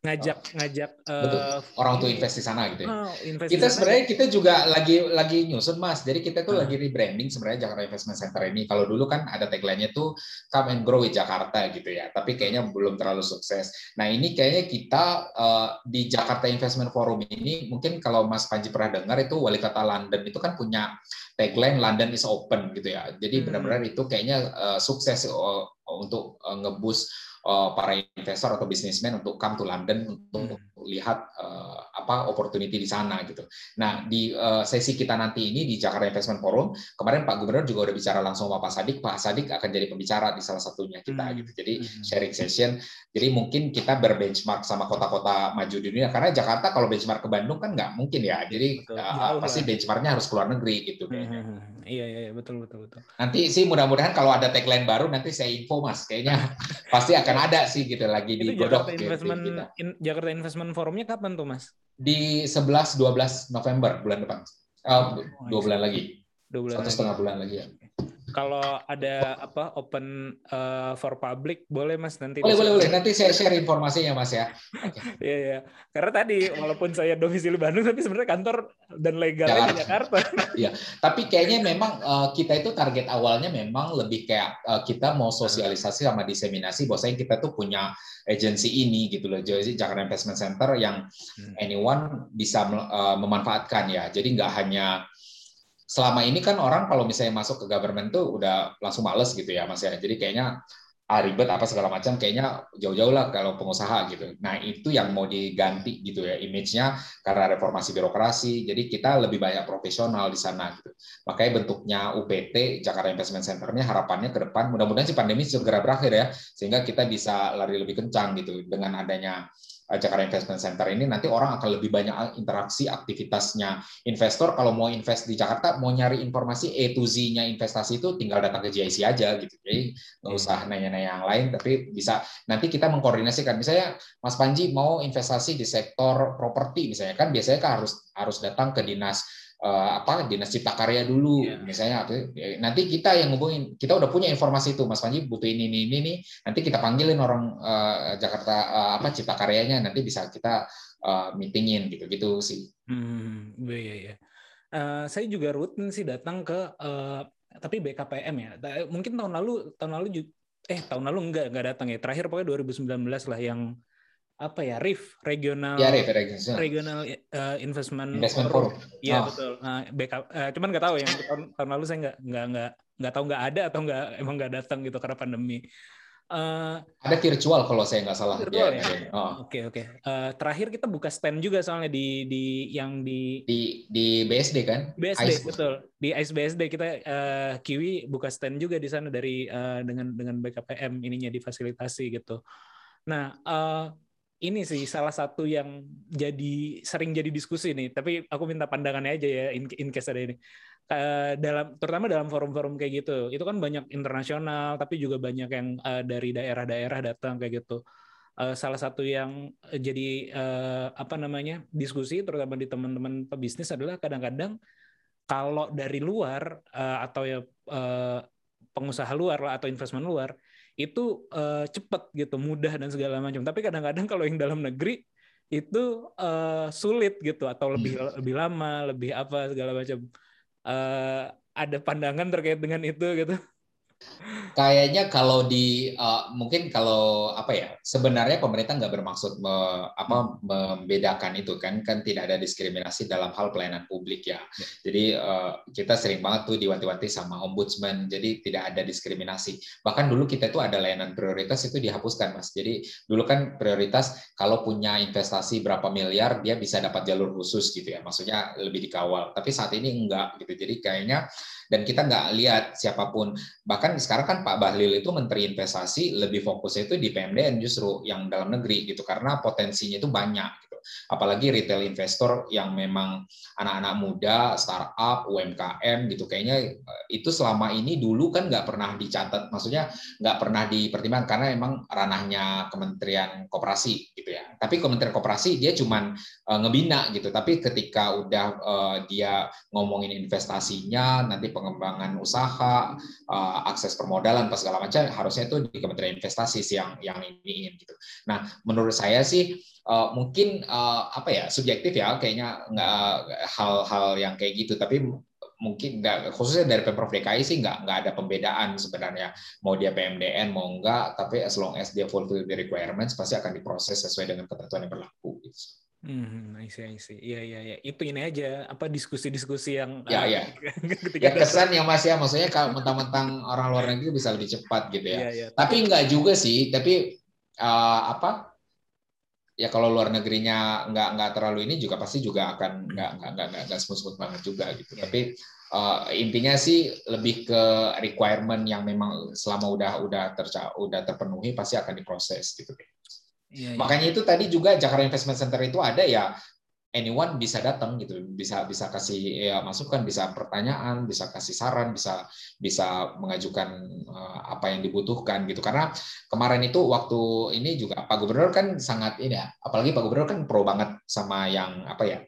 Ngajak oh. ngajak uh, orang tuh invest di sana gitu ya. Oh, kita sebenarnya kita juga lagi lagi nyusun mas. Jadi kita tuh hmm. lagi rebranding sebenarnya Jakarta Investment Center ini. Kalau dulu kan ada tagline-nya tuh come and grow with Jakarta gitu ya. Tapi kayaknya belum terlalu sukses. Nah ini kayaknya kita uh, di Jakarta Investment Forum ini mungkin kalau Mas Panji pernah dengar itu wali kota London itu kan punya tagline London is open gitu ya. Jadi hmm. benar-benar itu kayaknya uh, sukses uh, untuk uh, ngebus uh, para investor atau bisnismen untuk come to London untuk hmm. Lihat uh, apa opportunity di sana gitu. Nah di uh, sesi kita nanti ini di Jakarta Investment Forum kemarin Pak Gubernur juga udah bicara langsung sama Pak Sadik. Pak Sadik akan jadi pembicara di salah satunya kita hmm. gitu. Jadi hmm. sharing session. Jadi mungkin kita berbenchmark sama kota-kota maju di dunia karena Jakarta kalau benchmark ke Bandung kan nggak mungkin ya. Jadi betul, uh, pasti benchmarknya harus keluar negeri gitu. Hmm. hmm, hmm. Iya, iya iya betul betul betul. Nanti sih mudah-mudahan kalau ada tagline baru nanti saya info Mas. Kayaknya pasti akan ada sih gitu lagi di Godok. Jakarta Investment gitu, in, Jakarta Investment Forumnya kapan tuh Mas? Di 11 12 November bulan depan. Uh, dua bulan lagi. Dua bulan Satu setengah bulan lagi ya kalau ada apa open uh, for public boleh mas nanti boleh boleh boleh. Nanti saya share informasinya mas ya. Iya iya. Karena tadi walaupun saya domisili Bandung tapi sebenarnya kantor dan legalnya di Jakarta. Iya. Tapi kayaknya memang uh, kita itu target awalnya memang lebih kayak uh, kita mau sosialisasi sama diseminasi. Bahwasanya kita tuh punya agensi ini gitu loh. Jadi Jakarta Investment Center yang hmm. anyone bisa uh, memanfaatkan ya. Jadi nggak hanya selama ini kan orang kalau misalnya masuk ke government tuh udah langsung males gitu ya mas ya. Jadi kayaknya ah, ribet apa segala macam kayaknya jauh-jauh lah kalau pengusaha gitu. Nah itu yang mau diganti gitu ya image-nya karena reformasi birokrasi. Jadi kita lebih banyak profesional di sana gitu. Makanya bentuknya UPT Jakarta Investment Center-nya harapannya ke depan mudah-mudahan si pandemi segera berakhir ya sehingga kita bisa lari lebih kencang gitu dengan adanya Jakarta Investment Center ini nanti orang akan lebih banyak interaksi aktivitasnya. Investor kalau mau invest di Jakarta mau nyari informasi A to Z-nya investasi itu tinggal datang ke GIC aja gitu. Jadi nggak usah nanya-nanya yang lain tapi bisa. Nanti kita mengkoordinasikan. Misalnya Mas Panji mau investasi di sektor properti misalnya kan biasanya kan harus harus datang ke dinas uh, apa dinas cipta karya dulu yeah. misalnya ya, nanti kita yang ngubungin kita udah punya informasi itu Mas Panji butuh ini ini ini, ini. nanti kita panggilin orang uh, Jakarta uh, apa cipta karyanya nanti bisa kita uh, meetingin gitu gitu sih. Hmm, iya iya. Uh, saya juga rutin sih datang ke uh, tapi BKPM ya. Mungkin tahun lalu tahun lalu juga, eh tahun lalu enggak enggak datang ya. Terakhir pokoknya 2019 lah yang apa ya RIF regional ya, RIF, regional, regional uh, investment investment forum iya oh. betul nah, backup uh, cuman nggak tahu ya tahun, tahun lalu saya nggak nggak nggak nggak tahu nggak ada atau nggak emang nggak datang gitu karena pandemi Uh, ada virtual kalau saya nggak salah. Virtual ya. Oke oh. oke. Okay, okay. uh, terakhir kita buka stand juga soalnya di di yang di di di BSD kan? BSD Ice. betul. Di Ice BSD kita uh, Kiwi buka stand juga di sana dari uh, dengan dengan BKPM ininya difasilitasi gitu. Nah uh, ini sih salah satu yang jadi sering jadi diskusi nih. Tapi aku minta pandangannya aja ya in, in case ada ini. Uh, dalam terutama dalam forum-forum kayak gitu, itu kan banyak internasional, tapi juga banyak yang uh, dari daerah-daerah datang kayak gitu. Uh, salah satu yang jadi uh, apa namanya diskusi, terutama di teman-teman pebisnis adalah kadang-kadang kalau dari luar uh, atau ya uh, pengusaha luar atau investment luar itu uh, cepet gitu, mudah dan segala macam. Tapi kadang-kadang kalau yang dalam negeri itu uh, sulit gitu atau lebih hmm. lebih lama, lebih apa segala macam. Uh, ada pandangan terkait dengan itu gitu. Kayaknya kalau di uh, mungkin kalau apa ya sebenarnya pemerintah nggak bermaksud me, apa membedakan itu kan kan tidak ada diskriminasi dalam hal pelayanan publik ya. ya. Jadi uh, kita sering banget tuh diwanti-wanti sama ombudsman. Jadi tidak ada diskriminasi. Bahkan dulu kita itu ada layanan prioritas itu dihapuskan mas. Jadi dulu kan prioritas kalau punya investasi berapa miliar dia bisa dapat jalur khusus gitu ya. Maksudnya lebih dikawal. Tapi saat ini enggak gitu. Jadi kayaknya dan kita nggak lihat siapa pun bahkan sekarang kan Pak Bahlil itu Menteri Investasi lebih fokusnya itu di PMDN justru yang dalam negeri gitu karena potensinya itu banyak. Apalagi retail investor yang memang anak-anak muda startup UMKM gitu kayaknya eh, itu selama ini dulu kan nggak pernah dicatat maksudnya nggak pernah dipertimbangkan karena memang ranahnya Kementerian Koperasi gitu ya tapi Kementerian Koperasi dia cuman uh, ngebina gitu tapi ketika udah uh, dia ngomongin investasinya nanti pengembangan usaha, uh, akses permodalan, pas segala macam harusnya itu di Kementerian Investasi sih yang yang ini gitu. Nah, menurut saya sih uh, mungkin uh, apa ya subjektif ya kayaknya nggak hal-hal yang kayak gitu, tapi mungkin nggak khususnya dari pemprov DKI sih nggak nggak ada pembedaan sebenarnya mau dia PMDN mau enggak tapi as long as dia fulfill the requirements pasti akan diproses sesuai dengan ketentuan yang berlaku gitu. Hmm, I see, I see. Iya, iya, iya. Itu ini aja, apa diskusi-diskusi yang ya, uh, ya. ketika ya kesan ya Mas ya, maksudnya kalau mentang-mentang orang luar negeri bisa lebih cepat gitu ya. ya, ya. Tapi enggak juga sih, tapi uh, apa? Ya kalau luar negerinya nggak nggak terlalu ini juga pasti juga akan nggak nggak nggak nggak, nggak smooth smooth banget juga gitu. Iya. Tapi uh, intinya sih lebih ke requirement yang memang selama udah udah terca udah terpenuhi pasti akan diproses gitu. Iya, iya. Makanya itu tadi juga Jakarta Investment Center itu ada ya anyone bisa datang gitu, bisa bisa kasih ya, masukan, bisa pertanyaan, bisa kasih saran, bisa bisa mengajukan uh, apa yang dibutuhkan gitu. Karena kemarin itu waktu ini juga Pak Gubernur kan sangat ini ya, apalagi Pak Gubernur kan pro banget sama yang apa ya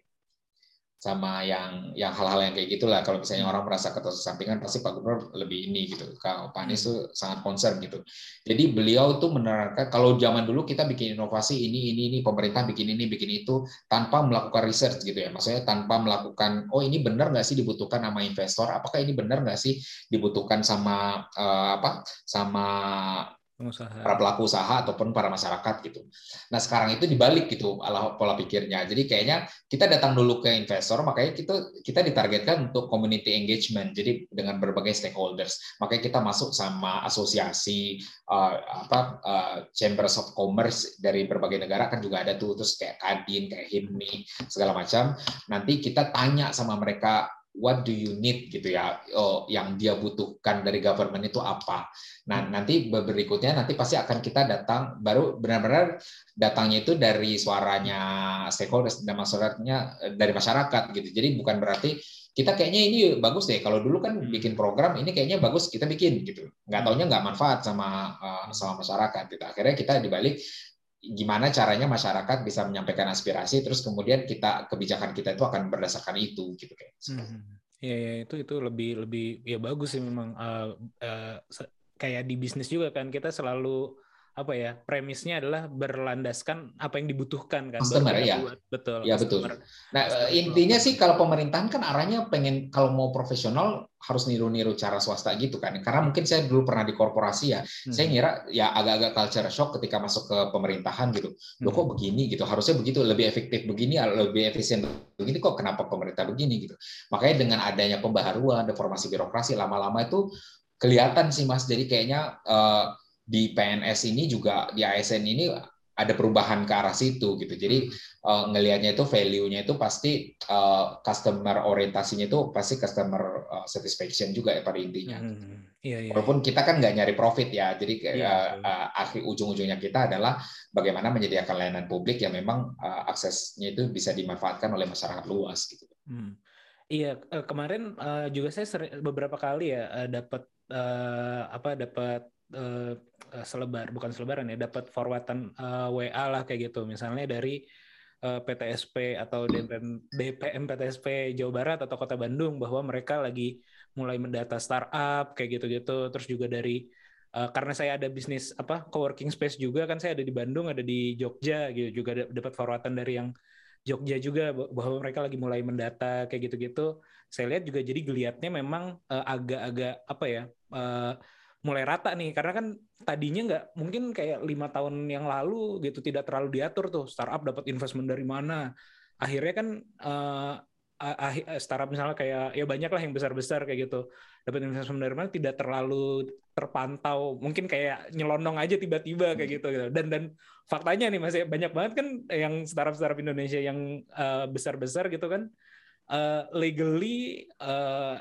sama yang yang hal-hal yang kayak gitulah. Kalau misalnya orang merasa ketersampingan pasti Pak Gubernur lebih ini gitu. Kalau Pak Anies tuh sangat concern gitu. Jadi beliau tuh menerangkan kalau zaman dulu kita bikin inovasi ini ini ini pemerintah bikin ini bikin itu tanpa melakukan research gitu ya. Maksudnya tanpa melakukan oh ini benar nggak sih dibutuhkan sama investor? Apakah ini benar nggak sih dibutuhkan sama eh, apa sama pengusaha. para pelaku usaha ataupun para masyarakat gitu. Nah sekarang itu dibalik gitu pola pikirnya. Jadi kayaknya kita datang dulu ke investor, makanya kita kita ditargetkan untuk community engagement. Jadi dengan berbagai stakeholders, makanya kita masuk sama asosiasi uh, apa uh, chambers of commerce dari berbagai negara kan juga ada tuh terus kayak Kadin, kayak HIMNI segala macam. Nanti kita tanya sama mereka what do you need gitu ya? Oh yang dia butuhkan dari government itu apa? Nah nanti berikutnya nanti pasti akan kita datang baru benar-benar datangnya itu dari suaranya stakeholders dan masyarakatnya dari masyarakat gitu. Jadi bukan berarti kita kayaknya ini bagus deh. Kalau dulu kan bikin program ini kayaknya bagus kita bikin gitu. Nggak taunya nggak manfaat sama uh, sama masyarakat gitu. Akhirnya kita dibalik gimana caranya masyarakat bisa menyampaikan aspirasi terus kemudian kita kebijakan kita itu akan berdasarkan itu gitu kayak Hmm. Iya, ya, itu itu lebih lebih ya bagus sih memang uh, uh, kayak di bisnis juga kan kita selalu apa ya premisnya adalah berlandaskan apa yang dibutuhkan kan Customer, ya. buat. betul Ya, betul. customer. Nah, Customer eh, intinya sih kalau pemerintahan kan arahnya pengen kalau mau profesional harus niru-niru cara swasta gitu kan. Karena mungkin saya dulu pernah di korporasi ya. Hmm. Saya ngira ya agak-agak culture shock ketika masuk ke pemerintahan gitu. Hmm. kok begini gitu. Harusnya begitu lebih efektif begini, lebih efisien begini kok kenapa pemerintah begini gitu. Makanya dengan adanya pembaharuan, reformasi birokrasi lama-lama itu kelihatan sih Mas. Jadi kayaknya eh, di PNS ini juga di ASN ini ada perubahan ke arah situ gitu. Jadi uh, ngelihatnya itu value-nya itu pasti uh, customer orientasinya itu pasti customer uh, satisfaction juga ya pada intinya. Hmm. Iya, iya. Walaupun kita kan nggak nyari profit ya, jadi Iya, uh, uh, akhir ujung-ujungnya kita adalah bagaimana menyediakan layanan publik yang memang uh, aksesnya itu bisa dimanfaatkan oleh masyarakat luas gitu. Hmm. Iya, eh, kemarin eh, juga saya beberapa kali ya eh, dapat eh, apa dapat eh, selebar bukan selebaran ya, dapat forwardan eh, WA lah kayak gitu. Misalnya dari eh, PTSP atau DPM, DPM PTSP Jawa Barat atau Kota Bandung bahwa mereka lagi mulai mendata startup kayak gitu-gitu. Terus juga dari eh, karena saya ada bisnis apa coworking space juga kan saya ada di Bandung, ada di Jogja gitu juga da- dapat forwardan dari yang Jogja juga bah- bahwa mereka lagi mulai mendata kayak gitu-gitu. Saya lihat juga jadi geliatnya memang eh, agak-agak apa ya eh, mulai rata nih karena kan tadinya nggak mungkin kayak lima tahun yang lalu gitu tidak terlalu diatur tuh startup dapat investment dari mana. Akhirnya kan eh, startup misalnya kayak ya banyak lah yang besar-besar kayak gitu dapat investment dari mana tidak terlalu terpantau mungkin kayak nyelonong aja tiba-tiba kayak gitu gitu dan dan faktanya nih masih banyak banget kan yang startup-startup Indonesia yang eh, besar-besar gitu kan eh, legally eh,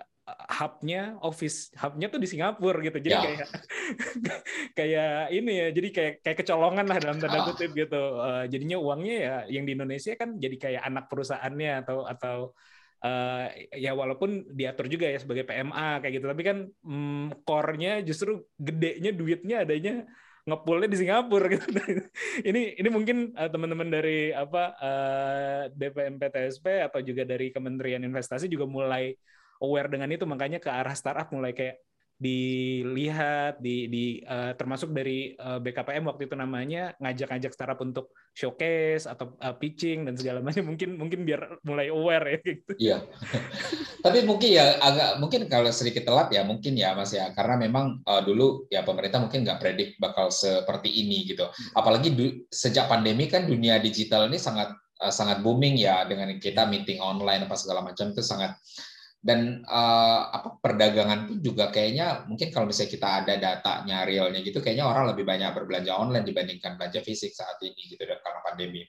hubnya office hubnya tuh di Singapura gitu jadi Ya. kayak kayak ini ya jadi kayak kayak kecolongan lah dalam tanda Ah. kutip gitu Eh, jadinya uangnya ya yang di Indonesia kan jadi kayak anak perusahaannya atau atau eh, ya walaupun diatur juga ya sebagai PMA kayak gitu tapi kan mm, core-nya justru gedenya duitnya adanya ngepulnya di Singapura gitu. ini ini mungkin eh, teman-teman dari apa eh, DPM PTSP atau juga dari Kementerian Investasi juga mulai aware dengan itu makanya ke arah startup mulai kayak dilihat di di eh, termasuk dari eh, BKPM waktu itu namanya ngajak-ngajak startup untuk showcase atau eh, pitching dan segala macam mungkin mungkin biar mulai aware ya gitu. Iya. Tapi mungkin ya agak mungkin kalau sedikit telat ya mungkin ya Mas ya karena memang uh, dulu ya pemerintah mungkin nggak predik bakal seperti ini gitu. Apalagi du- sejak pandemi kan dunia digital ini sangat uh, sangat booming ya dengan kita meeting online apa segala macam itu sangat dan uh, apa perdagangan pun juga kayaknya mungkin kalau misalnya kita ada datanya realnya gitu kayaknya orang lebih banyak berbelanja online dibandingkan belanja fisik saat ini gitu karena pandemi.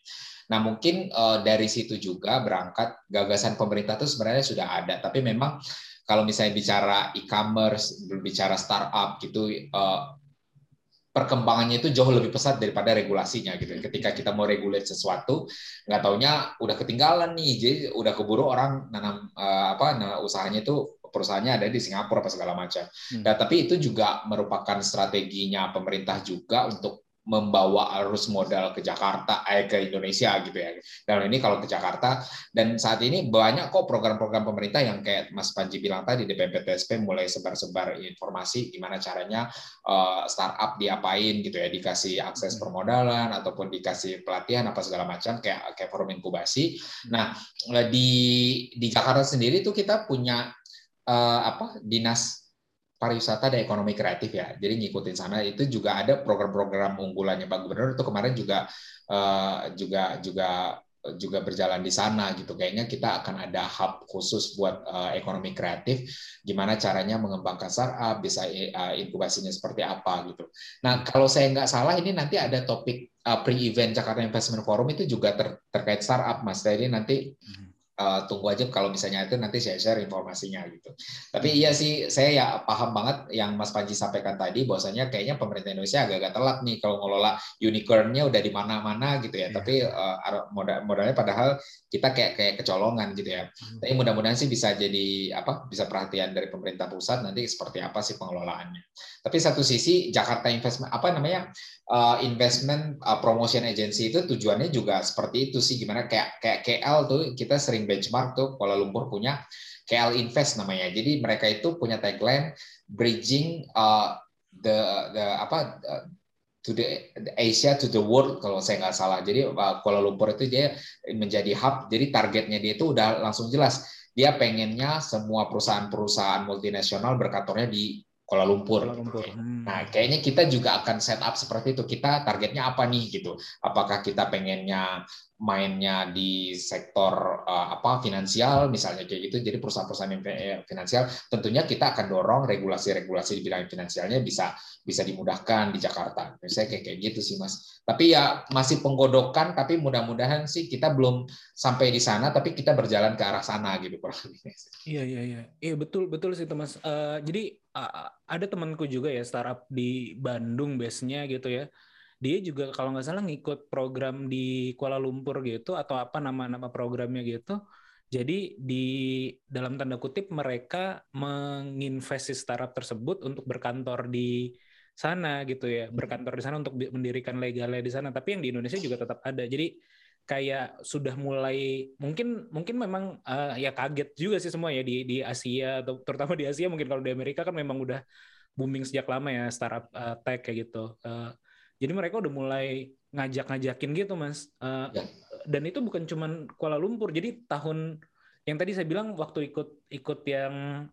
Nah mungkin uh, dari situ juga berangkat gagasan pemerintah itu sebenarnya sudah ada tapi memang kalau misalnya bicara e-commerce berbicara startup gitu uh, perkembangannya itu jauh lebih pesat daripada regulasinya gitu. Ketika kita mau regulate sesuatu, nggak taunya udah ketinggalan nih, jadi udah keburu orang nanam uh, apa nah, usahanya itu perusahaannya ada di Singapura apa segala macam. Hmm. Nah, tapi itu juga merupakan strateginya pemerintah juga untuk membawa arus modal ke Jakarta, eh ke Indonesia gitu ya. Dan ini kalau ke Jakarta dan saat ini banyak kok program-program pemerintah yang kayak Mas Panji bilang tadi di PPTSP mulai sebar-sebar informasi gimana caranya uh, startup diapain gitu ya, dikasih akses hmm. permodalan ataupun dikasih pelatihan apa segala macam kayak kayak forum inkubasi. Nah, di di Jakarta sendiri tuh kita punya uh, apa dinas pariwisata dan ekonomi kreatif ya. Jadi ngikutin sana itu juga ada program-program unggulannya Pak Gubernur itu kemarin juga uh, juga juga juga berjalan di sana gitu. Kayaknya kita akan ada hub khusus buat uh, ekonomi kreatif, gimana caranya mengembangkan startup, bisa uh, inkubasinya seperti apa gitu. Nah kalau saya nggak salah ini nanti ada topik uh, pre-event Jakarta Investment Forum itu juga ter terkait startup Mas. Jadi nanti hmm uh, tunggu aja kalau misalnya itu nanti saya share informasinya gitu. Tapi iya sih saya ya paham banget yang Mas Panji sampaikan tadi bahwasanya kayaknya pemerintah Indonesia agak-agak telat nih kalau ngelola unicornnya udah di mana-mana gitu ya. Yeah. Tapi uh, modal modalnya padahal kita kayak kayak kecolongan gitu ya. Hmm. Tapi mudah-mudahan sih bisa jadi apa? Bisa perhatian dari pemerintah pusat nanti seperti apa sih pengelolaannya. Tapi satu sisi Jakarta Investment apa namanya uh, investment uh, promotion agency itu tujuannya juga seperti itu sih gimana kayak kayak KL tuh kita sering benchmark tuh Kuala Lumpur punya KL Invest namanya. Jadi mereka itu punya tagline bridging uh, the the apa uh, to the, Asia to the world kalau saya nggak salah. Jadi Kuala Lumpur itu dia menjadi hub. Jadi targetnya dia itu udah langsung jelas. Dia pengennya semua perusahaan-perusahaan multinasional berkantornya di Kuala Lumpur. Kuala Lumpur. Hmm. Nah, kayaknya kita juga akan set up seperti itu. Kita targetnya apa nih gitu? Apakah kita pengennya mainnya di sektor uh, apa finansial misalnya kayak gitu. Jadi perusahaan-perusahaan eh, finansial tentunya kita akan dorong regulasi-regulasi di bidang finansialnya bisa bisa dimudahkan di Jakarta. Saya kayak kayak gitu sih mas. Tapi ya masih penggodokan tapi mudah-mudahan sih kita belum sampai di sana tapi kita berjalan ke arah sana gitu iya iya iya. Iya betul betul sih mas. Uh, jadi uh, ada temanku juga ya startup di Bandung base-nya gitu ya dia juga kalau nggak salah ngikut program di Kuala Lumpur gitu atau apa nama-nama programnya gitu. Jadi di dalam tanda kutip mereka menginvestasi startup tersebut untuk berkantor di sana gitu ya, berkantor di sana untuk mendirikan legalnya di sana. Tapi yang di Indonesia juga tetap ada. Jadi kayak sudah mulai mungkin mungkin memang uh, ya kaget juga sih semua ya di di Asia atau terutama di Asia mungkin kalau di Amerika kan memang udah booming sejak lama ya startup uh, tech kayak gitu. Uh, jadi mereka udah mulai ngajak-ngajakin gitu, Mas. Uh, ya. Dan itu bukan cuma Kuala Lumpur. Jadi tahun yang tadi saya bilang waktu ikut ikut yang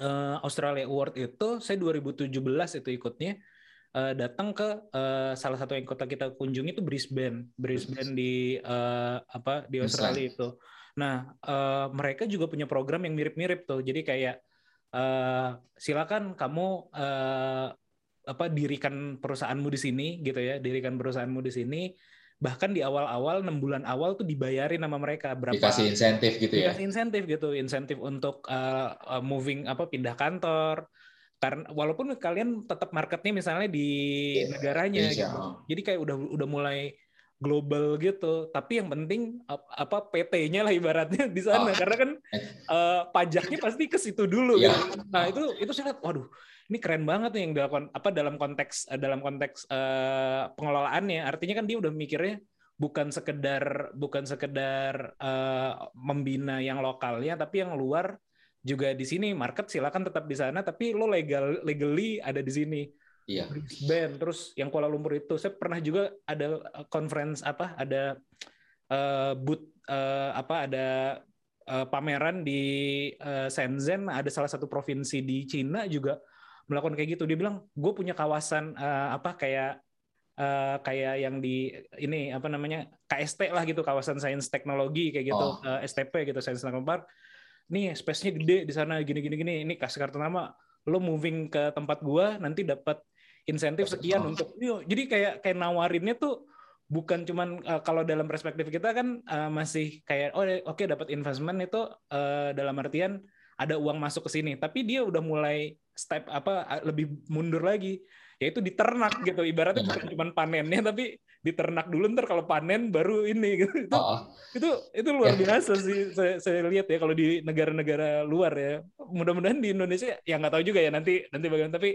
uh, Australia Award itu, saya 2017 itu ikutnya uh, datang ke uh, salah satu yang kota kita kunjungi itu Brisbane, Brisbane di uh, apa di Australia itu. Nah, uh, mereka juga punya program yang mirip-mirip tuh. Jadi kayak uh, silakan kamu uh, apa dirikan perusahaanmu di sini gitu ya dirikan perusahaanmu di sini. Bahkan di awal-awal enam bulan awal tuh dibayarin sama mereka berapa dikasih insentif gitu ya? Dikasih insentif gitu insentif untuk uh, uh, moving apa pindah kantor. Karena walaupun kalian tetap marketnya misalnya di yeah, negaranya Asia. gitu. jadi kayak udah udah mulai global gitu tapi yang penting apa PT-nya lah ibaratnya di sana oh. karena kan uh, pajaknya pasti ke situ dulu yeah. gitu. nah itu itu saya lihat waduh ini keren banget nih yang dalam apa dalam konteks eh, dalam konteks uh, pengelolaannya artinya kan dia udah mikirnya bukan sekedar bukan sekedar uh, membina yang lokalnya tapi yang luar juga di sini market silakan tetap di sana tapi lo legal legally ada di sini iya. Band terus yang Kuala Lumpur itu saya pernah juga ada conference apa ada uh, booth uh, apa ada uh, pameran di uh, Shenzhen ada salah satu provinsi di Cina juga melakukan kayak gitu. Dia bilang gue punya kawasan uh, apa kayak uh, kayak yang di ini apa namanya KST lah gitu kawasan sains teknologi kayak gitu oh. uh, eh, STP gitu sains teknologi park. Nih space-nya gede di sana gini gini gini ini kasih kartu nama lo moving ke tempat gua nanti dapat insentif sekian Oh. untuk Yo, jadi kayak kayak nawarinnya tuh bukan cuman uh, kalau dalam perspektif kita kan uh, masih kayak oh oke dapat investment itu uh, dalam artian ada uang masuk ke sini. Tapi dia udah mulai step apa lebih mundur lagi. Yaitu diternak gitu. Ibaratnya bukan cuma panennya tapi diternak dulu ntar kalau panen baru ini gitu. Itu Oh, oh. itu itu luar Ya. biasa sih saya, saya lihat ya kalau di negara-negara luar ya. Mudah-mudahan di Indonesia ya nggak tahu juga ya nanti nanti bagaimana. Tapi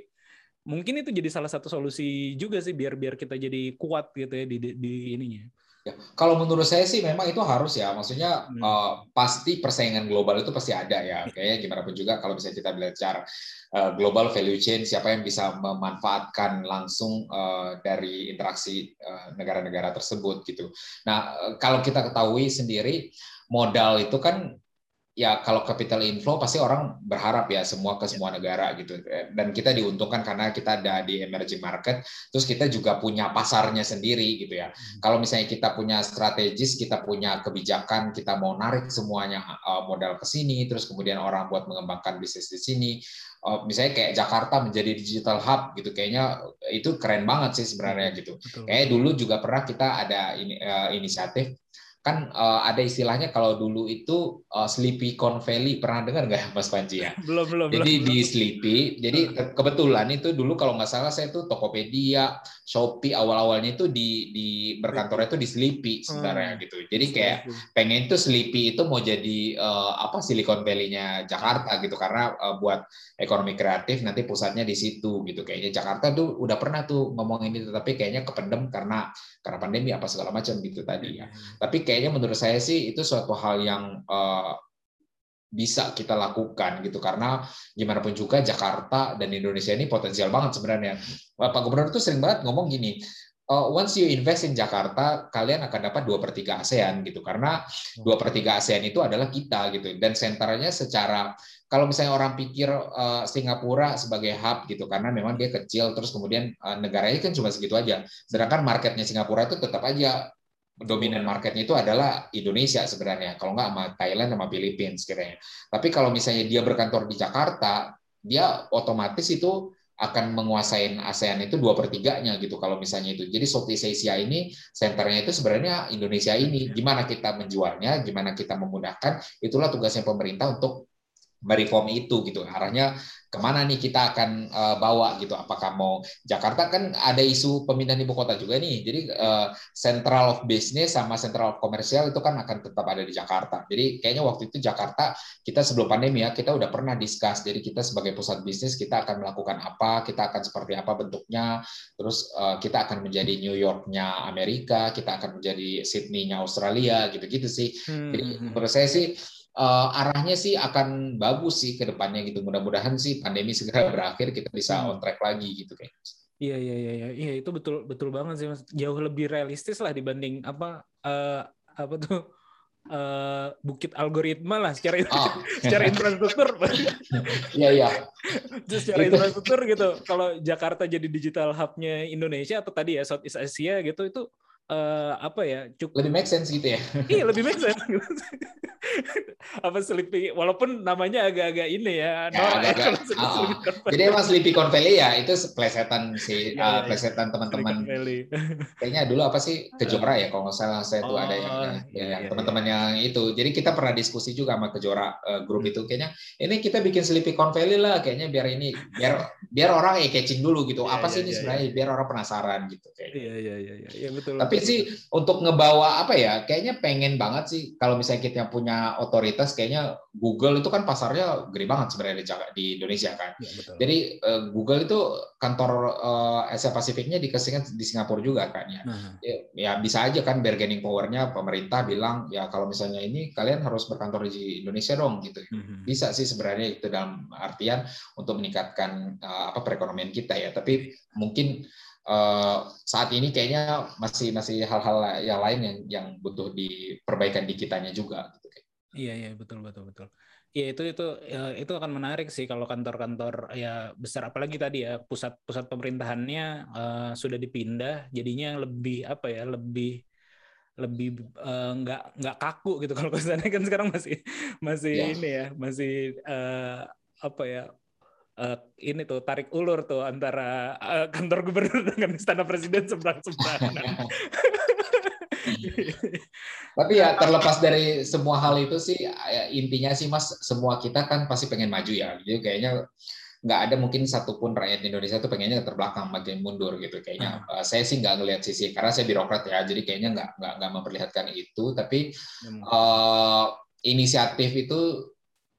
mungkin itu jadi salah satu solusi juga sih biar biar kita jadi kuat gitu ya di di, di ininya Ya, Kalau menurut saya sih memang itu harus ya, maksudnya Hmm. eh, pasti persaingan global itu pasti ada ya. Kayaknya gimana pun juga kalau misalnya kita belajar eh, global value chain, siapa yang bisa memanfaatkan langsung eh, dari interaksi negara-negara tersebut gitu. Nah, eh, kalau kita ketahui sendiri modal itu kan ya kalau capital inflow pasti orang berharap ya semua ke semua negara gitu. Dan kita diuntungkan karena kita ada di emerging market terus kita juga punya pasarnya sendiri gitu ya. Kalau misalnya kita punya strategis kita punya kebijakan kita mau narik semuanya uh, modal ke sini terus kemudian orang buat mengembangkan bisnis di sini uh, misalnya kayak Jakarta menjadi digital hub gitu kayaknya itu keren banget sih sebenarnya gitu. Betul. Kayak dulu juga pernah kita ada ini, eh, inisiatif kan eh, ada istilahnya kalau dulu itu eh, Sleepy Con Valley pernah dengar nggak Mas Panji ya? belum belum Jadi belum. di Sleepy, jadi ke- kebetulan itu dulu kalau nggak salah saya tuh Tokopedia, Shopee awal-awalnya itu di di berkantornya itu di Sleepy sebenarnya Hmm. gitu. Jadi kayak pengen tuh Sleepy itu mau jadi eh, apa Silicon Valley-nya Jakarta gitu karena eh, buat ekonomi kreatif nanti pusatnya di situ gitu kayaknya Jakarta tuh udah pernah tuh ngomong ini tapi kayaknya kependem karena karena pandemi apa segala macam gitu tadi ya tapi kayaknya menurut saya sih itu suatu hal yang eh, bisa kita lakukan gitu. Karena gimana pun juga Jakarta dan Indonesia ini potensial banget sebenarnya. Pak Gubernur tuh sering banget ngomong gini "Uh, once you invest in Jakarta, kalian akan dapat dua per tiga ASEAN gitu, karena dua per tiga ASEAN itu adalah kita gitu, dan senternya secara kalau misalnya orang pikir uh, Singapura sebagai hub gitu, karena memang dia kecil, terus kemudian uh, negaranya kan cuma segitu aja, sedangkan marketnya Singapura itu tetap aja dominan marketnya itu adalah Indonesia sebenarnya, kalau nggak sama Thailand sama Philippines kiranya. Tapi kalau misalnya dia berkantor di Jakarta, dia otomatis itu akan menguasai ASEAN itu dua per tiganya gitu kalau misalnya itu. Jadi Southeast Asia ini senternya itu sebenarnya Indonesia ini. Gimana kita menjualnya, gimana kita memudahkan, itulah tugasnya pemerintah untuk mereform itu gitu. Arahnya ke mana nih kita akan uh, bawa gitu? Apakah mau Jakarta kan ada isu pemindahan ibu kota juga nih. Jadi uh, central of business sama central of komersial itu kan akan tetap ada di Jakarta. Jadi kayaknya waktu itu Jakarta kita sebelum pandemi ya kita udah pernah discuss. Jadi kita sebagai pusat bisnis kita akan melakukan apa, kita akan seperti apa bentuknya. Terus uh, kita akan menjadi New York-nya Amerika, kita akan menjadi Sydney-nya Australia gitu-gitu sih. Jadi hmm, hmm. menurut saya sih uh, arahnya sih akan bagus sih ke depannya gitu. Mudah-mudahan sih pandemi segera berakhir kita bisa Hmm. on track lagi gitu kayak. Iya iya iya iya iya itu betul betul banget sih mas jauh lebih realistis lah dibanding apa eh, apa tuh eh, bukit algoritma lah secara Oh, secara infrastruktur iya iya. secara Itu. infrastruktur gitu kalau Jakarta jadi digital hubnya Indonesia atau tadi ya Southeast Asia gitu itu eh, apa ya cukup Lebih make sense gitu ya. iya lebih make sense apa Sleepy walaupun namanya agak-agak ini ya, Ya, ya, ah, ah. Convent. Jadi emang Sleepy Valley ya itu plesetan Iya, uh, iya, plesetan Silicon teman-teman. Valley. Kayaknya dulu apa sih Kejora ya kalau nggak salah saya tuh ada yang, Oh, iya, yang iya, teman-teman yang itu. Jadi kita pernah diskusi juga sama Kejora uh, grup Hmm. itu kayaknya ini kita bikin Sleepy Valley lah kayaknya biar ini biar biar orang ya catching dulu gitu. Apa sih ini sebenarnya biar orang penasaran gitu kayak. Iya iya iya iya iya, betul. Tapi sih untuk ngebawa apa ya, kayaknya pengen banget sih kalau misalnya kita punya otoritas, kayaknya Google itu kan pasarnya gede banget sebenarnya di, Indonesia kan. Iya, betul. Jadi eh, Google itu kantor eh, Asia Pasifiknya dikasihkan di Singapura juga kan ya. Nah, Ya, ya bisa aja kan bargaining powernya pemerintah bilang ya kalau misalnya ini kalian harus berkantor di Indonesia dong gitu. mhm. Bisa sih sebenarnya itu dalam artian untuk meningkatkan eh, apa perekonomian kita ya. Tapi mungkin eh, saat ini kayaknya masih masih hal-hal yang lain yang yang butuh diperbaikan di kitanya juga gitu. Iya iya betul betul betul. Iya itu itu ya, itu akan menarik sih kalau kantor-kantor ya besar apalagi tadi ya pusat-pusat pemerintahannya eh, sudah dipindah jadinya lebih apa ya lebih lebih eh, nggak nggak kaku gitu kalau ke sana kan sekarang masih masih Ya. ini ya masih eh, apa ya eh, ini tuh tarik ulur tuh antara eh, kantor gubernur dengan istana presiden seberang seberangan. Tapi ya terlepas dari semua hal itu sih ya, intinya sih Mas semua kita kan pasti pengen maju ya. Jadi kayaknya nggak ada mungkin satupun rakyat Indonesia tuh pengennya terbelakang makin mundur gitu. Kayaknya Eh, saya sih nggak ngelihat sisi karena saya birokrat ya. Jadi kayaknya nggak nggak nggak memperlihatkan itu. Tapi eh, inisiatif itu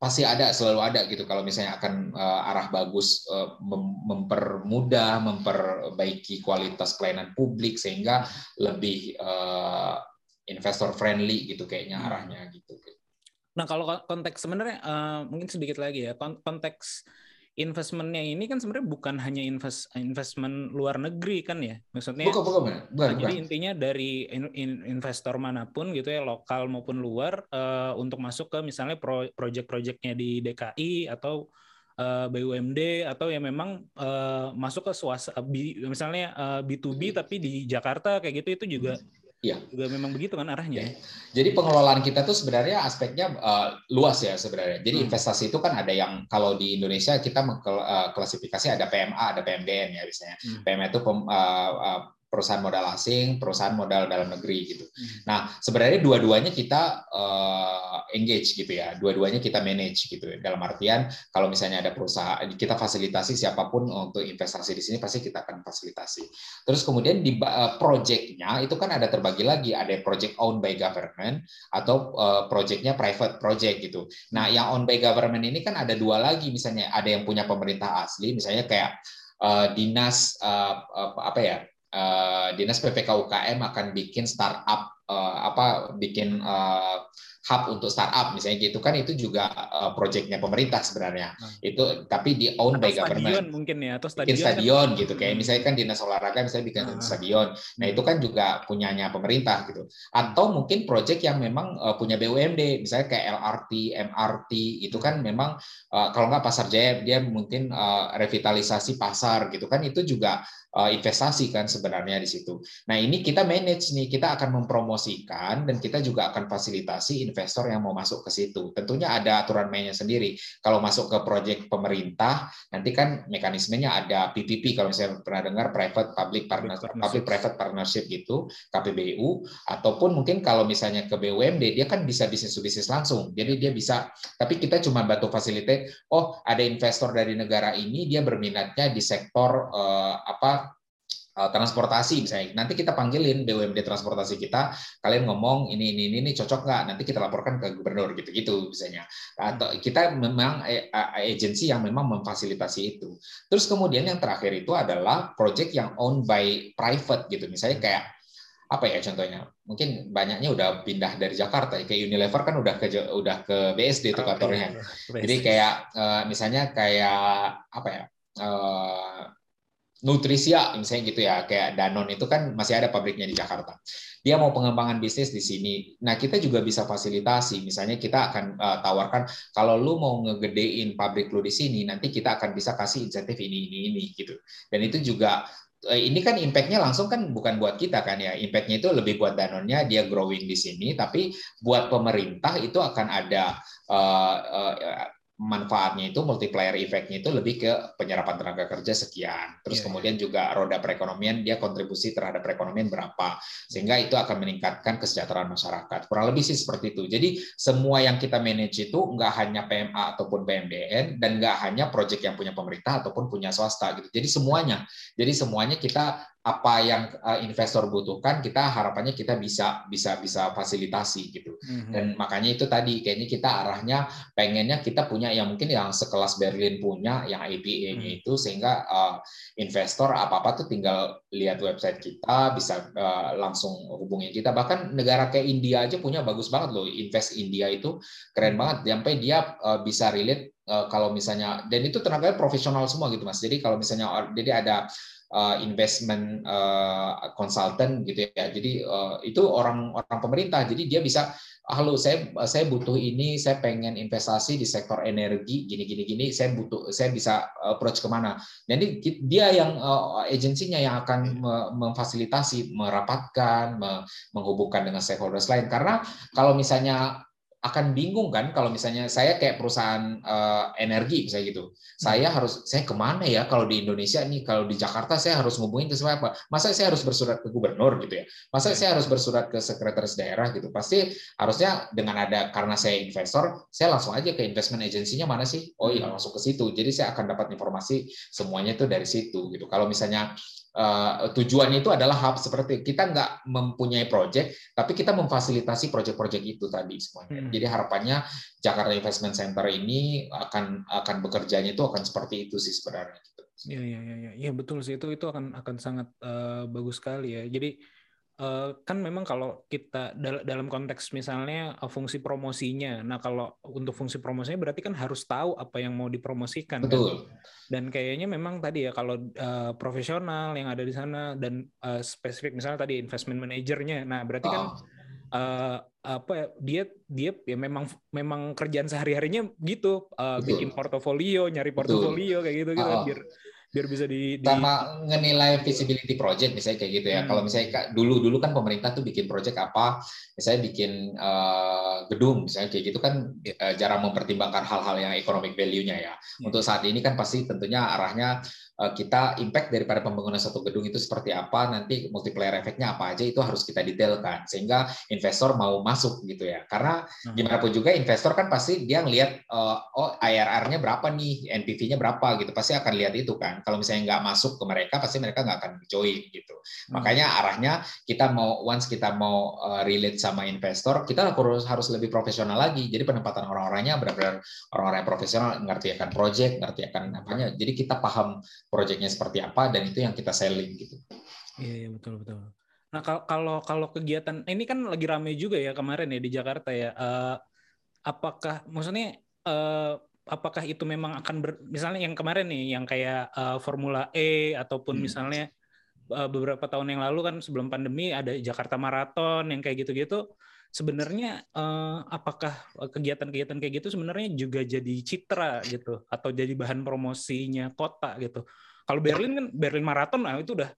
pasti ada selalu ada gitu kalau misalnya akan eh, arah bagus eh, mem- mempermudah memperbaiki kualitas pelayanan publik sehingga lebih eh, investor friendly gitu kayaknya Hmm. arahnya gitu. Nah, kalau kon- konteks sebenarnya eh, mungkin sedikit lagi ya. kon- Konteks investmentnya ini kan sebenarnya bukan hanya invest investment luar negeri kan ya. Maksudnya Bukan bukan bukan, bukan, Nah, jadi intinya dari in- in- investor mana pun gitu ya, lokal maupun luar eh, untuk masuk ke misalnya pro project-projectnya di DKI atau eh, BUMD atau yang memang eh, masuk ke swasta misalnya eh, B2B tapi di Jakarta kayak gitu itu juga Iya. juga memang begitu kan arahnya. ya? Jadi pengelolaan kita tuh sebenarnya aspeknya eh, luas ya sebenarnya. Jadi Hmm. investasi itu kan ada yang kalau di Indonesia kita mengklasifikasi ada PMA, ada PMDN ya biasanya. Hmm. PMA itu pem- eh, eh, perusahaan modal asing, perusahaan modal dalam negeri gitu. Hmm. Nah, sebenarnya dua-duanya kita eh, engage gitu ya. Dua-duanya kita manage gitu. Dalam artian kalau misalnya ada perusahaan kita fasilitasi siapa pun untuk investasi di sini pasti kita akan fasilitasi. Terus kemudian di eh, project-nya itu kan ada terbagi lagi, ada project owned by government atau eh, project-nya private project gitu. Nah, yang owned by government ini kan ada dua lagi misalnya ada yang punya pemerintah asli misalnya kayak eh, dinas eh, apa ya? Eh, dinas PPK UKM akan bikin startup eh, apa bikin eh, hub untuk startup misalnya gitu kan itu juga eh, project-nya pemerintah sebenarnya. Hmm. Itu tapi di owned Atau by stadion government mungkin ya atau bikin stadion. kan- stadion gitu kayak Hmm. misalnya kan dinas olahraga misalnya bikin Ah. stadion nah itu kan juga punyanya pemerintah gitu atau mungkin project yang memang uh, punya BUMD misalnya kayak LRT MRT itu kan memang uh, kalau nggak pasar jaya dia mungkin uh, revitalisasi pasar gitu kan itu juga uh, investasi kan sebenarnya di situ. Nah ini kita manage nih kita akan mempromosikan dan kita juga akan fasilitasi investor yang mau masuk ke situ. Tentunya ada aturan mainnya sendiri. Kalau masuk ke project pemerintah nanti kan mekanismenya ada PPP kalau misalnya pernah dengar private public partnership, public private partnership gitu KPBU ataupun mungkin kalau misalnya ke BUMD dia kan bisa bisnis to bisnis langsung. Jadi dia bisa. Tapi kita cuma bantu fasilitate oh ada investor dari negara ini dia berminatnya di sektor eh, apa eh, transportasi misalnya. Nanti kita panggilin BUMD transportasi kita kalian ngomong ini ini ini, ini cocok nggak? Nanti kita laporkan ke gubernur gitu gitu misalnya. Atau kita memang eh, eh, agensi yang memang memfasilitasi itu. Terus kemudian yang terakhir itu adalah project yang owned by private gitu. Misalnya kayak apa ya contohnya? Mungkin banyaknya udah pindah dari Jakarta ya. kayak Unilever kan udah ke udah ke BSD itu Oh, kantornya. iya. jadi kayak eh, misalnya kayak apa ya eh, Nutrisia misalnya gitu ya kayak Danone itu kan masih ada pabriknya di Jakarta. Dia mau pengembangan bisnis di sini. Nah kita juga bisa fasilitasi. Misalnya kita akan eh, tawarkan kalau lu mau ngegedein pabrik lu di sini nanti kita akan bisa kasih insentif ini ini ini gitu. Dan itu juga eh, ini kan impact-nya langsung kan bukan buat kita kan ya. Impact-nya itu lebih buat Danone-nya dia growing di sini tapi buat pemerintah itu akan ada eh, eh, manfaatnya itu multiplier effect-nya itu lebih ke penyerapan tenaga kerja sekian. Terus Iya, kemudian juga roda perekonomian dia kontribusi terhadap perekonomian berapa. Sehingga itu akan meningkatkan kesejahteraan masyarakat. Kurang lebih sih seperti itu. Jadi semua yang kita manage itu nggak hanya PMA ataupun PMDN dan nggak hanya proyek yang punya pemerintah ataupun punya swasta gitu. Jadi semuanya. Jadi semuanya kita apa yang eh, investor butuhkan kita harapannya kita bisa bisa bisa fasilitasi gitu. Mhm. dan makanya itu tadi kayaknya kita arahnya pengennya kita punya yang mungkin yang sekelas Berlin punya yang IPA-nya Hmm. itu sehingga uh, investor apa-apa tuh tinggal lihat website kita bisa uh, langsung hubungi kita. Bahkan negara kayak India aja punya bagus banget loh invest India itu. Keren banget. Sampai dia uh, bisa relate uh, kalau misalnya dan itu tenaganya profesional semua gitu Mas. Jadi kalau misalnya jadi ada uh, investment uh, consultant gitu ya. Jadi uh, itu orang orang pemerintah. Jadi dia bisa halo saya saya butuh ini, saya pengen investasi di sektor energi gini gini gini, saya butuh saya bisa approach ke mana. Jadi dia yang agensinya yang akan memfasilitasi, merapatkan, menghubungkan dengan stakeholders lain. Karena kalau misalnya akan bingung kan kalau misalnya saya kayak perusahaan uh, energi misalnya gitu. Saya harus saya ke mana ya kalau di Indonesia nih kalau di Jakarta saya harus ngubungin ke siapa? Masa saya harus bersurat ke gubernur gitu ya? Masa saya harus bersurat ke sekretaris daerah gitu? Pasti harusnya dengan ada karena saya investor, saya langsung aja ke investment agency-nya mana sih? Oh iya langsung ke situ. Jadi saya akan dapat informasi semuanya itu dari situ gitu. Kalau misalnya Uh, tujuan itu adalah hub seperti kita nggak mempunyai project, tapi kita memfasilitasi project-project itu tadi semuanya. Hmm. Jadi harapannya Jakarta Investment Center ini akan akan bekerjanya itu akan seperti itu sih sebenarnya. Iya iya iya ya, betul sih itu itu akan akan sangat uh, bagus sekali ya. Jadi uh, kan memang kalau kita dal dalam konteks misalnya uh, fungsi promosinya, nah kalau untuk fungsi promosinya berarti kan harus tahu apa yang mau dipromosikan. Kan? Betul. Kan? Dan kayaknya memang tadi ya kalau uh, profesional yang ada di sana dan uh, spesifik misalnya tadi investment manajernya, nah berarti kan oh. uh, apa ya, dia dia ya memang memang kerjaan sehari harinya gitu uh, bikin portofolio nyari portofolio kayak gitu gitu oh. biar biar bisa di, di... sama ngenilai visibility project misalnya kayak gitu ya. Hmm. Kalau misalnya dulu dulu kan pemerintah tuh bikin project apa, misalnya bikin uh, gedung misalnya kayak gitu kan uh, jarang mempertimbangkan hal-hal yang economic value-nya ya. Hmm. Untuk saat ini kan pasti tentunya arahnya kita impact daripada pembangunan satu gedung itu seperti apa, nanti multiplier efeknya apa aja itu harus kita detailkan sehingga investor mau masuk gitu ya. Karena hmm. gimana pun juga investor kan pasti dia ngelihat uh, oh IRR-nya berapa nih, NPV-nya berapa gitu, pasti akan lihat itu kan. Kalau misalnya nggak masuk ke mereka, pasti mereka nggak akan join gitu. Hmm. Makanya arahnya kita mau once kita mau uh, relate sama investor, kita harus harus lebih profesional lagi. Jadi penempatan orang-orangnya benar-benar orang-orang yang profesional, ngerti akan project, ngerti akan apanya. Jadi kita paham proyeknya seperti apa dan itu yang kita selling gitu. Iya, iya betul betul. Nah kalau kalau kegiatan ini kan lagi ramai juga ya kemarin ya di Jakarta ya. Uh, apakah maksudnya uh, apakah itu memang akan ber, misalnya yang kemarin nih yang kayak uh, Formula E ataupun hmm. misalnya uh, beberapa tahun yang lalu kan sebelum pandemi ada Jakarta Marathon yang kayak gitu-gitu sebenarnya uh, apakah kegiatan-kegiatan kayak gitu sebenarnya juga jadi citra gitu atau jadi bahan promosinya kota gitu. Kalau Berlin kan Berlin Marathon nah itu udah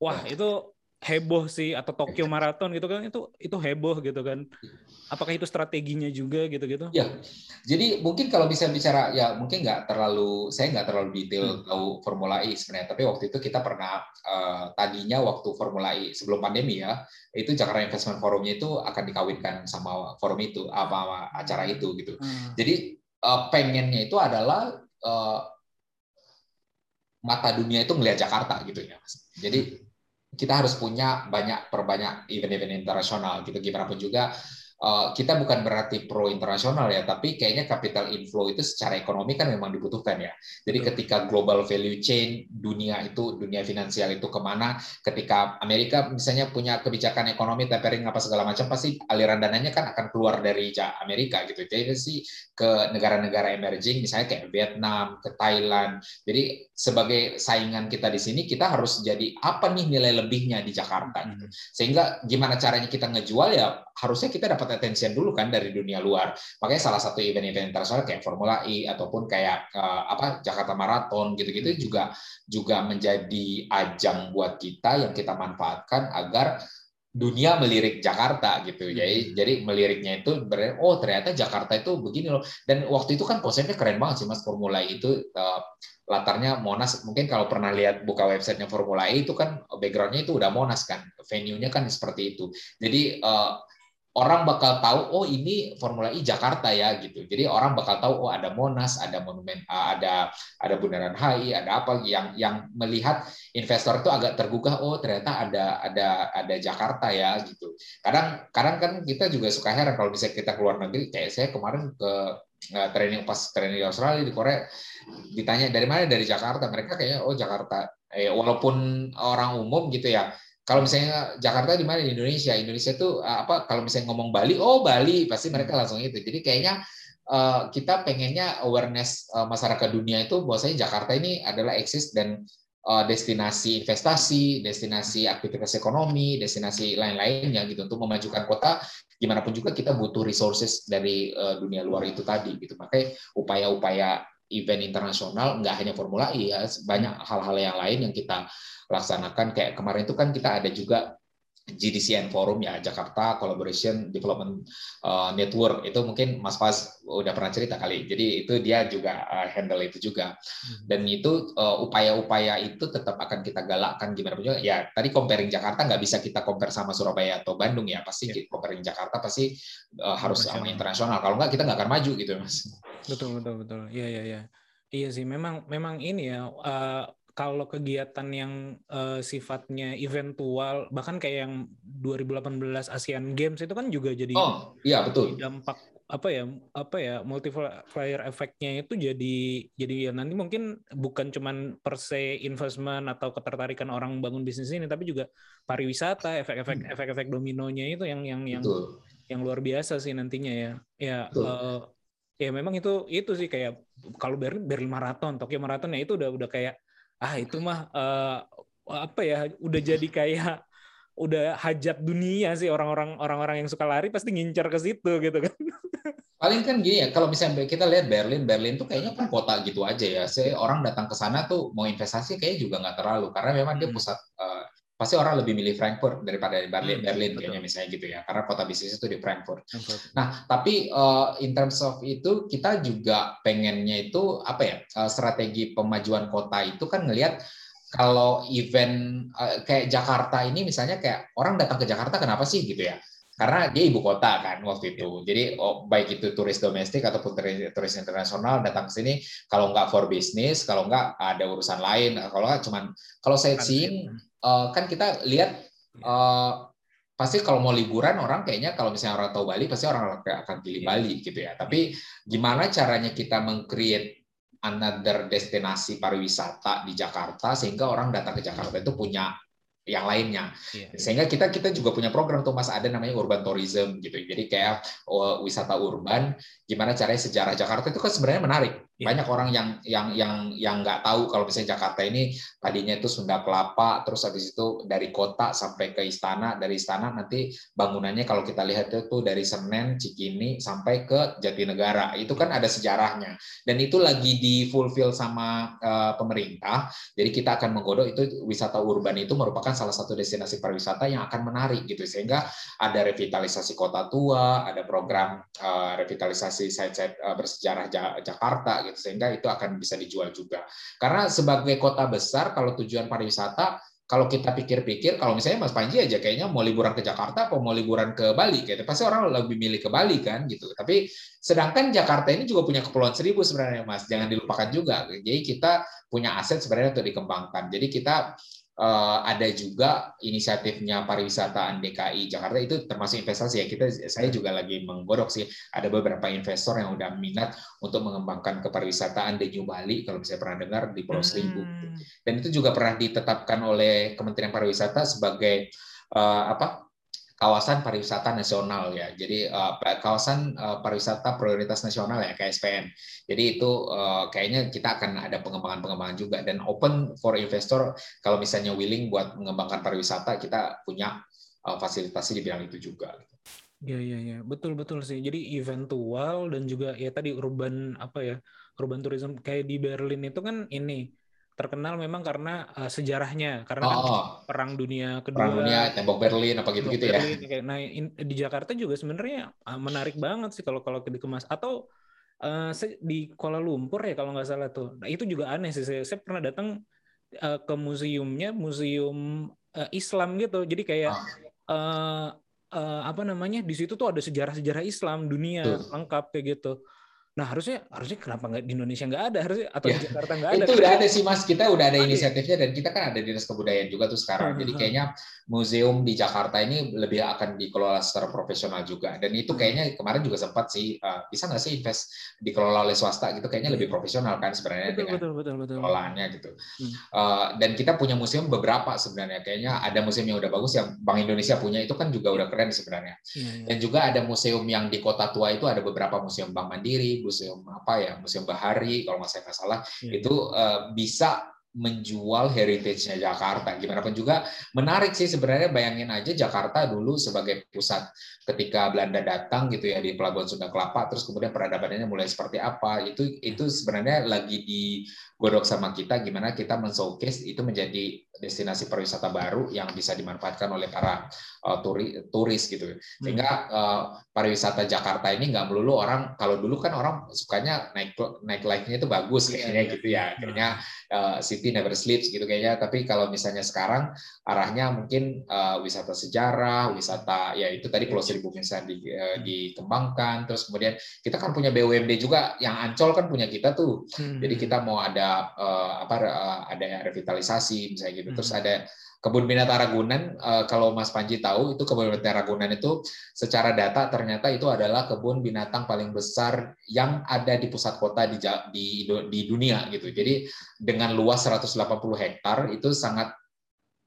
wah itu heboh sih atau Tokyo Marathon gitu kan itu itu heboh gitu kan. Apakah itu strateginya juga gitu-gitu? Ya. Jadi mungkin kalau bisa bicara ya mungkin nggak terlalu saya nggak terlalu detail hmm. tahu Formula E sebenarnya, tapi waktu itu kita pernah uh, tadinya waktu Formula E sebelum pandemi ya, itu Jakarta Investment Forumnya itu akan dikawinkan sama forum itu apa acara itu gitu. Hmm. Jadi uh, pengennya itu adalah uh, mata dunia itu melihat Jakarta gitu ya. Jadi kita harus punya banyak perbanyak event-event internasional gitu. Gimana pun juga kita bukan berarti pro internasional ya, tapi kayaknya capital inflow itu secara ekonomi kan memang dibutuhkan ya. Jadi ketika global value chain dunia itu dunia finansial itu ke mana, ketika Amerika misalnya punya kebijakan ekonomi tapering apa segala macam, pasti aliran dananya kan akan keluar dari Amerika gitu. Jadi sih ke negara-negara emerging, misalnya kayak Vietnam, ke Thailand. Jadi sebagai saingan kita di sini, kita harus jadi apa nih nilai lebihnya di Jakarta gitu. Sehingga gimana caranya kita ngejual ya harusnya kita dapat attention dulu kan dari dunia luar. Makanya salah satu event-event internasional kayak Formula E ataupun kayak uh, apa Jakarta Marathon gitu-gitu hmm. juga juga menjadi ajang buat kita yang kita manfaatkan agar dunia melirik Jakarta gitu. Jadi hmm. jadi meliriknya itu ber oh ternyata Jakarta itu begini loh. Dan waktu itu kan konsepnya keren banget sih Mas Formula E itu uh, latarnya Monas mungkin kalau pernah lihat buka websitenya Formula E itu kan backgroundnya itu udah Monas kan venue-nya kan seperti itu jadi uh, orang bakal tahu oh ini Formula E Jakarta ya gitu. Jadi orang bakal tahu oh ada Monas, ada monumen ada ada Bundaran HI, ada apa yang yang melihat investor itu agak tergugah oh ternyata ada ada ada Jakarta ya gitu. Kadang kadang kan kita juga suka heran kalau bisa kita keluar negeri kayak saya kemarin ke uh, training pas training di Australia di Korea ditanya dari mana dari Jakarta mereka kayaknya oh Jakarta eh walaupun orang umum gitu ya kalau misalnya Jakarta di mana di Indonesia Indonesia itu eh, apa kalau misalnya ngomong Bali oh Bali pasti mereka langsung itu jadi kayaknya uh, kita pengennya awareness uh, masyarakat dunia itu bahwasanya Jakarta ini adalah eksis dan uh, destinasi investasi, destinasi aktivitas ekonomi, destinasi lain-lainnya gitu untuk memajukan kota. Gimana pun juga kita butuh resources dari uh, dunia luar itu tadi gitu. Makanya upaya-upaya event internasional nggak hanya Formula E ya, banyak hal-hal yang lain yang kita laksanakan. Kayak kemarin itu kan kita ada juga GDCN Forum ya Jakarta Collaboration Development uh, Network. Itu mungkin Mas Faz udah pernah cerita kali. Jadi itu dia juga uh, handle itu juga. Hmm. dan itu uh, upaya-upaya itu tetap akan kita galakkan gimana pun juga. Ya tadi comparing Jakarta nggak bisa kita compare sama Surabaya atau Bandung ya. Pasti yeah. comparing Jakarta pasti uh, harus sama internasional. kalau nggak kita nggak akan maju gitu mas. Betul betul betul. Iya iya iya. Iya sih memang memang ini ya uh, kalau kegiatan yang uh, sifatnya eventual bahkan kayak yang 2018 ASEAN Games itu kan juga jadi Oh, iya betul. dampak apa ya apa ya multiplier efeknya itu jadi jadi ya nanti mungkin bukan cuman per se investment atau ketertarikan orang bangun bisnis ini tapi juga pariwisata efek-efek hmm. efek-efek dominonya itu yang yang yang betul. yang luar biasa sih nantinya ya ya uh, ya memang itu itu sih kayak kalau Berlin Berlin Marathon Tokyo Marathon ya itu udah udah kayak ah itu mah uh, apa ya udah jadi kayak udah hajat dunia sih orang-orang orang-orang yang suka lari pasti ngincar ke situ gitu kan. Paling kan gini ya, kalau misalnya kita lihat Berlin, Berlin tuh kayaknya kan kota gitu aja ya. Saya orang datang ke sana tuh mau investasi kayak juga nggak terlalu karena memang dia hmm. pusat uh, pasti orang lebih milih Frankfurt daripada Berlin, hmm, Berlin kayaknya misalnya gitu ya, karena kota bisnis itu di Frankfurt. Frankfurt. Nah, tapi uh, in terms of itu kita juga pengennya itu apa ya uh, strategi pemajuan kota itu kan ngelihat kalau event uh, kayak Jakarta ini misalnya kayak orang datang ke Jakarta kenapa sih gitu ya? Karena dia ibu kota kan waktu itu. Jadi oh, baik itu turis domestik ataupun turis internasional datang ke sini kalau nggak for business, kalau nggak ada urusan lain, kalau nggak cuman kalau sightseeing uh, kan kita lihat uh, pasti kalau mau liburan orang kayaknya kalau misalnya orang tahu Bali pasti orang akan pilih yeah. Bali gitu ya. Tapi gimana caranya kita mengcreate another destinasi pariwisata di Jakarta sehingga orang datang ke Jakarta itu punya yang lainnya. Yeah. Sehingga kita kita juga punya program tuh Mas ada namanya urban tourism gitu. Jadi kayak oh, wisata urban gimana caranya sejarah Jakarta itu kan sebenarnya menarik. Yeah. Banyak orang yang yang yang yang nggak tahu kalau misalnya Jakarta ini tadinya itu Sunda Kelapa, terus habis itu dari kota sampai ke istana, dari istana nanti bangunannya kalau kita lihat itu dari Senen, Cikini sampai ke Jatinegara. Itu kan ada sejarahnya. Dan itu lagi di fulfill sama uh, pemerintah. Jadi kita akan menggodok itu wisata urban itu merupakan salah satu destinasi pariwisata yang akan menarik gitu sehingga ada revitalisasi kota tua, ada program uh, revitalisasi site-site uh, bersejarah Jakarta gitu sehingga itu akan bisa dijual juga. Karena sebagai kota besar kalau tujuan pariwisata kalau kita pikir-pikir, kalau misalnya Mas Panji aja kayaknya mau liburan ke Jakarta atau mau liburan ke Bali, gitu. pasti orang lebih milih ke Bali kan, gitu. Tapi sedangkan Jakarta ini juga punya kepulauan seribu sebenarnya, Mas. Jangan dilupakan juga. Jadi kita punya aset sebenarnya untuk dikembangkan. Jadi kita ada juga inisiatifnya pariwisata DKI Jakarta itu termasuk investasi ya. Kita saya juga lagi menggodok sih. Ada beberapa investor yang udah minat untuk mengembangkan kepariwisataan di New Bali kalau bisa pernah dengar di Pulau Seribu. Hmm. dan itu juga pernah ditetapkan oleh Kementerian Pariwisata sebagai uh, apa kawasan pariwisata nasional ya. Jadi uh, kawasan uh, pariwisata prioritas nasional ya KSPN. Jadi itu uh, kayaknya kita akan ada pengembangan-pengembangan juga dan open for investor kalau misalnya willing buat mengembangkan pariwisata kita punya uh, fasilitasi di bidang itu juga. Iya iya iya betul betul sih. Jadi eventual dan juga ya tadi urban apa ya urban tourism kayak di Berlin itu kan ini terkenal memang karena uh, sejarahnya. Karena kan oh, kan perang dunia kedua. Perang dunia tembok Berlin apa gitu gitu ya? Nah in, di Jakarta juga sebenarnya uh, menarik banget sih kalau kalau dikemas atau uh, di Kuala Lumpur ya kalau nggak salah tuh. Nah itu juga aneh sih. Saya, saya pernah datang uh, ke museumnya museum uh, Islam gitu. Jadi kayak oh. uh, uh, apa namanya? Di situ tuh ada sejarah-sejarah Islam dunia tuh. lengkap kayak gitu Nah harusnya harusnya kenapa nggak di Indonesia nggak ada harusnya atau ya, di Jakarta nggak ada? Itu udah ada sih mas, kita udah ada inisiatifnya dan kita kan ada dinas kebudayaan juga tuh sekarang. Jadi kayaknya museum di Jakarta ini lebih akan dikelola secara profesional juga. Dan itu kayaknya kemarin juga sempat sih uh, bisa nggak sih invest dikelola oleh swasta gitu? Kayaknya lebih profesional kan sebenarnya betul, dengan betul, betul, betul. pengelolaannya gitu. Uh, dan kita punya museum beberapa sebenarnya. Kayaknya ada museum yang udah bagus yang Bank Indonesia punya itu kan juga udah keren sebenarnya. Ya, ya. Dan juga ada museum yang di kota tua itu ada beberapa museum Bank Mandiri museum apa ya museum bahari kalau nggak saya nggak salah hmm. itu uh, bisa menjual heritage-nya Jakarta. Gimana pun juga menarik sih sebenarnya bayangin aja Jakarta dulu sebagai pusat ketika Belanda datang gitu ya di Pelabuhan Sunda Kelapa terus kemudian peradabannya mulai seperti apa itu itu sebenarnya lagi digodok sama kita gimana kita men-showcase itu menjadi destinasi pariwisata baru yang bisa dimanfaatkan oleh para uh, turi, turis gitu. Sehingga uh, pariwisata Jakarta ini nggak melulu orang kalau dulu kan orang sukanya naik naik life-nya itu bagus Iya, kayaknya iya. gitu ya. Kayaknya uh, city never sleeps gitu kayaknya. Tapi kalau misalnya sekarang arahnya mungkin uh, wisata sejarah wisata ya itu tadi Pulau Seribu misalnya di, uh, dikembangkan. Terus kemudian kita kan punya BUMD juga yang Ancol kan punya kita tuh. Hmm. jadi kita mau ada uh, apa uh, ada revitalisasi misalnya gitu terus Hmm. ada kebun binatang Ragunan eh, kalau Mas Panji tahu itu kebun binatang Ragunan itu secara data ternyata itu adalah kebun binatang paling besar yang ada di pusat kota di di di dunia gitu. Jadi dengan luas 180 hektar itu sangat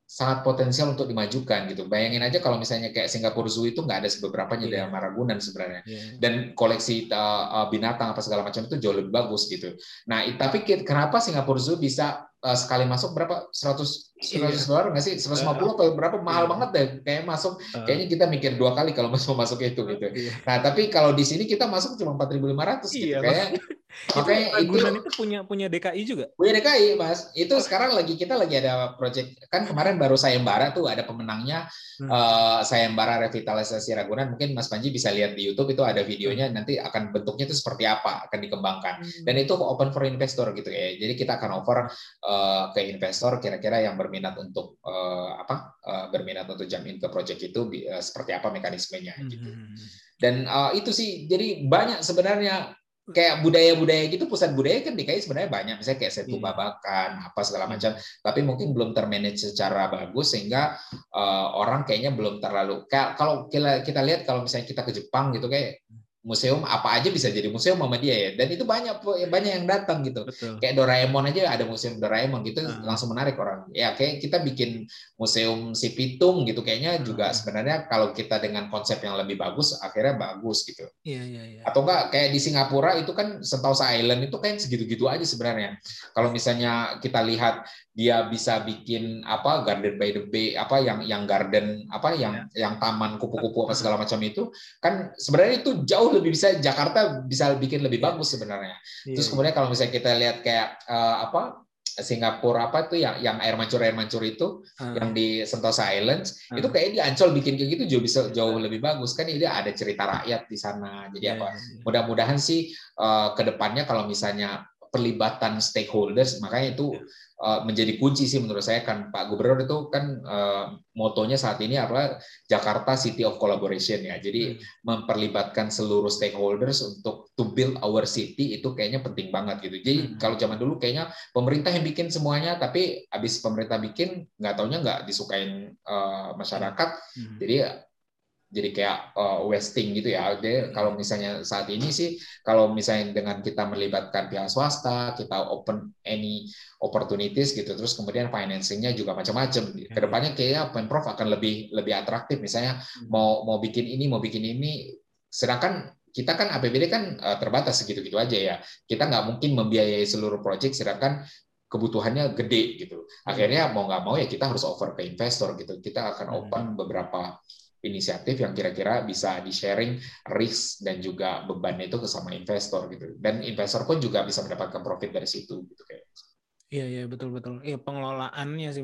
sangat potensial untuk dimajukan gitu. Bayangin aja kalau misalnya kayak Singapura Zoo itu nggak ada seberapanya di Iya. dalam Ragunan sebenarnya Iya. dan koleksi uh, uh, binatang apa segala macam itu jauh lebih bagus gitu. Nah, tapi kenapa Singapura Zoo bisa uh, sekali masuk berapa 100 100 Iya. dolar nggak sih 150 atau berapa mahal Iya. banget deh kayak masuk Uh, kayaknya kita mikir dua kali kalau masuk masuk itu gitu. iya. Nah, tapi kalau di sini kita masuk cuma 4.500 gitu Iya, kayak Itu makanya itu Ragunan itu punya punya DKI juga. punya DKI Mas. Itu sekarang lagi kita lagi ada project kan kemarin baru sayembara tuh ada pemenangnya Hmm. eh, sayembara revitalisasi Ragunan. Mungkin Mas Panji bisa lihat di YouTube itu ada Hmm. videonya nanti akan bentuknya itu seperti apa akan dikembangkan. Dan itu open for investor gitu ya. Jadi kita akan offer eh, ke investor kira-kira yang berminat untuk eh, apa? eh, berminat untuk jump ke project itu eh, seperti apa mekanismenya gitu. Hmm. Dan eh, itu sih jadi banyak sebenarnya kayak budaya-budaya gitu pusat budaya kan DKI sebenarnya banyak misalnya kayak Setu Iya. Babakan apa segala macam tapi mungkin belum termanage secara bagus sehingga eh, orang kayaknya belum terlalu kayak kalau kita kita lihat kalau misalnya kita ke Jepang gitu kayak museum apa aja bisa jadi museum sama dia ya dan itu banyak banyak yang datang gitu Betul. kayak Doraemon aja ada museum Doraemon gitu Ah. langsung menarik orang ya kayak kita bikin museum si Pitung gitu kayaknya juga Ah. sebenarnya kalau kita dengan konsep yang lebih bagus akhirnya bagus gitu Iya iya iya. atau enggak kayak di Singapura itu kan Sentosa Island itu kan segitu-gitu aja sebenarnya kalau misalnya kita lihat dia bisa bikin apa Garden by the Bay apa yang yang garden apa yang yang taman kupu-kupu apa segala macam itu kan sebenarnya itu jauh lebih bisa Jakarta bisa bikin lebih bagus sebenarnya Iya, Terus kemudian kalau misalnya kita lihat kayak eh, apa Singapura apa tuh yang yang air mancur air mancur itu Ah. yang di Sentosa Islands Ah. itu kayak di Ancol bikin kayak gitu jauh bisa jauh lebih bagus kan ini ada cerita rakyat di sana jadi Iya, apa iya, iya. mudah-mudahan sih eh, ke depannya kalau misalnya perlibatan stakeholders makanya itu Iya. eh, menjadi kunci sih menurut saya kan Pak Gubernur itu kan eh, motonya saat ini adalah Jakarta City of Collaboration ya jadi Hmm. memperlibatkan seluruh stakeholders untuk to build our city itu kayaknya penting banget gitu. Jadi Hmm. kalau zaman dulu kayaknya pemerintah yang bikin semuanya, tapi habis pemerintah bikin nggak taunya nggak disukain eh, masyarakat. Hmm. Jadi jadi kayak eh, wasting gitu ya. Jadi kalau misalnya saat ini sih, kalau misalnya dengan kita melibatkan pihak swasta, kita open any opportunities gitu, terus kemudian financingnya juga macam-macam. Ke depannya kayaknya pemprov akan lebih lebih atraktif. Misalnya mau mau bikin ini, mau bikin ini, sedangkan kita kan APBD kan eh, terbatas segitu-gitu aja ya. Kita nggak mungkin membiayai seluruh proyek, sedangkan kebutuhannya gede gitu. Akhirnya mau nggak mau ya kita harus offer ke investor gitu. Kita akan Hmm. open beberapa inisiatif yang kira-kira bisa di sharing risk dan juga beban itu ke sama investor gitu. Dan investor pun juga bisa mendapatkan profit dari situ gitu kayak. Iya iya betul betul. Iya pengelolaannya sih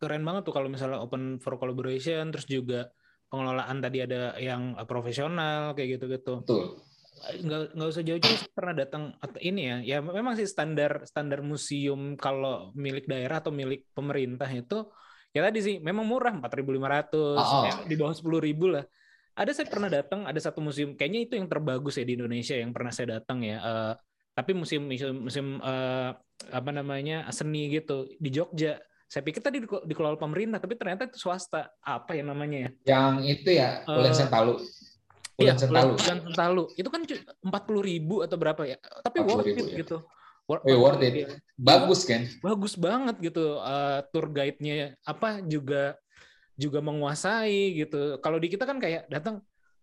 keren banget tuh kalau misalnya open for collaboration terus juga pengelolaan tadi ada yang eh, profesional kayak gitu-gitu. Betul. Nggak nggak usah jauh-jauh pernah datang ini ya. Ya memang sih standar standar museum kalau milik daerah atau milik pemerintah itu ya tadi sih memang murah 4.500 Oh, oh. ya, di bawah 10.000 lah. Ada saya pernah datang ada satu museum kayaknya itu yang terbagus ya di Indonesia yang pernah saya datang ya. Eh, tapi museum museum, museum eh, apa namanya seni gitu di Jogja. Saya pikir tadi dikelola pemerintah, tapi ternyata itu swasta. Apa ya namanya ya? Yang itu ya Ulen Eh, Sentalu. Iya, Ulen Sentalu. Bulan Sentalu. Itu kan empat puluh ribu atau berapa ya? Tapi 40.000 worth it ya. gitu. Wor- Eh, worth it. iya. Bagus kan? Bagus banget gitu. Eh, tour guide-nya apa juga juga menguasai gitu. Kalau di kita kan kayak datang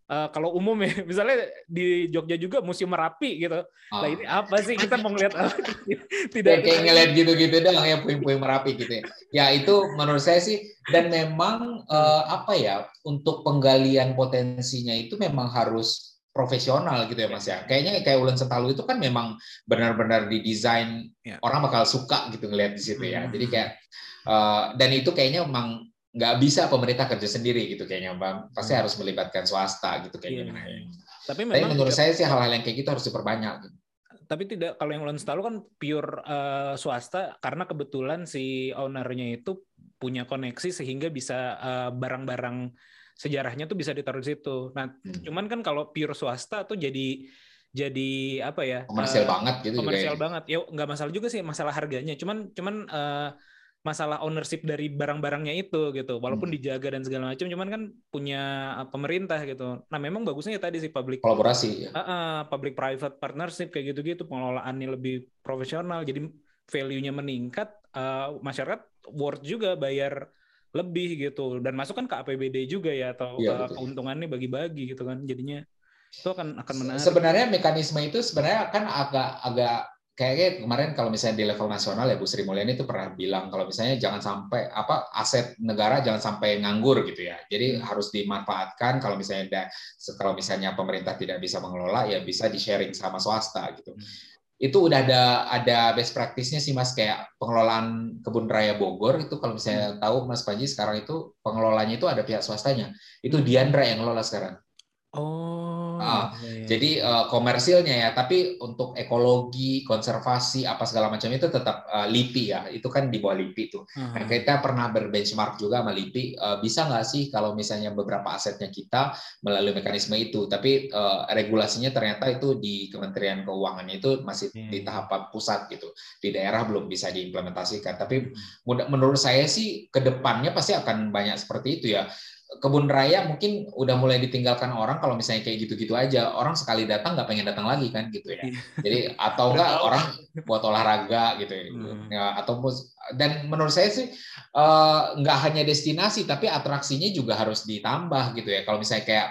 eh, kalau umum ya, misalnya di Jogja juga Museum Merapi gitu. Ah. Lah ini apa sih kita mau ngeliat apa? Tidak Kayak, kayak ngeliat gitu-gitu dong ya puing-puing merapi gitu ya. Ya itu menurut saya sih dan memang eh, apa ya untuk penggalian potensinya itu memang harus profesional gitu ya Mas ya. Kayaknya kayak Ulen Setalu itu kan memang benar-benar didesain Ya. orang bakal suka gitu ngeliat di situ ya. Hmm. Jadi kayak eh, dan itu kayaknya memang nggak bisa pemerintah kerja sendiri gitu kayaknya Bang. Pasti harus melibatkan swasta gitu Iya, kayaknya. iya. Tapi Tapi memang menurut saya sih hal-hal yang kayak gitu harus diperbanyak. gitu. tapi tidak kalau yang Ulen Setalu kan pure eh, swasta karena kebetulan si ownernya itu punya koneksi sehingga bisa eh, barang-barang sejarahnya tuh bisa ditaruh di situ. Nah, Hmm. cuman kan kalau pure swasta tuh jadi jadi apa ya? Komersial eh, banget gitu juga komersial ya. banget. Ya nggak masalah juga sih masalah harganya. Cuman cuman eh, masalah ownership dari barang-barangnya itu gitu. Walaupun Hmm. dijaga dan segala macam, cuman kan punya eh, pemerintah gitu. Nah, memang bagusnya ya tadi sih public Kolaborasi ya. public private partnership kayak gitu-gitu pengelolaannya lebih profesional jadi value-nya meningkat eh, masyarakat worth juga bayar lebih gitu dan masuk kan ke APBD juga ya atau eh, betul. keuntungannya bagi-bagi gitu kan jadinya itu akan akan menarik Sebenarnya mekanisme itu sebenarnya kan agak agak kayaknya kemarin kalau misalnya di level nasional ya Bu Sri Mulyani itu pernah bilang kalau misalnya jangan sampai apa aset negara jangan sampai nganggur gitu ya. Jadi harus dimanfaatkan kalau misalnya ada kalau misalnya pemerintah tidak bisa mengelola ya bisa di sharing sama swasta gitu. Hmm. Itu udah ada ada best practice-nya sih Mas kayak pengelolaan kebun raya Bogor itu kalau misalnya tahu Mas Panji sekarang itu pengelolanya itu ada pihak swastanya. Itu Diandra yang ngelola sekarang. Oh iya, iya. Jadi eh, komersilnya ya, tapi untuk ekologi, konservasi apa segala macam itu tetap eh, LIPI ya. Itu kan di bawah LIPI tuh. Nah, kita pernah berbenchmark juga sama LIPI. eh, bisa nggak sih kalau misalnya beberapa asetnya kita melalui mekanisme itu, tapi eh, regulasinya ternyata itu di Kementerian Keuangan itu masih Iya. di tahap pusat gitu. Di daerah belum bisa diimplementasikan. Tapi Hmm. mudah- menurut saya sih ke depannya pasti akan banyak seperti itu ya kebun raya mungkin udah mulai ditinggalkan orang kalau misalnya kayak gitu-gitu aja orang sekali datang nggak pengen datang lagi kan gitu ya Iya. jadi atau enggak orang buat olahraga gitu ya. Hmm. Ya, atau dan menurut saya sih eh, nggak hanya destinasi tapi atraksinya juga harus ditambah gitu ya kalau misalnya kayak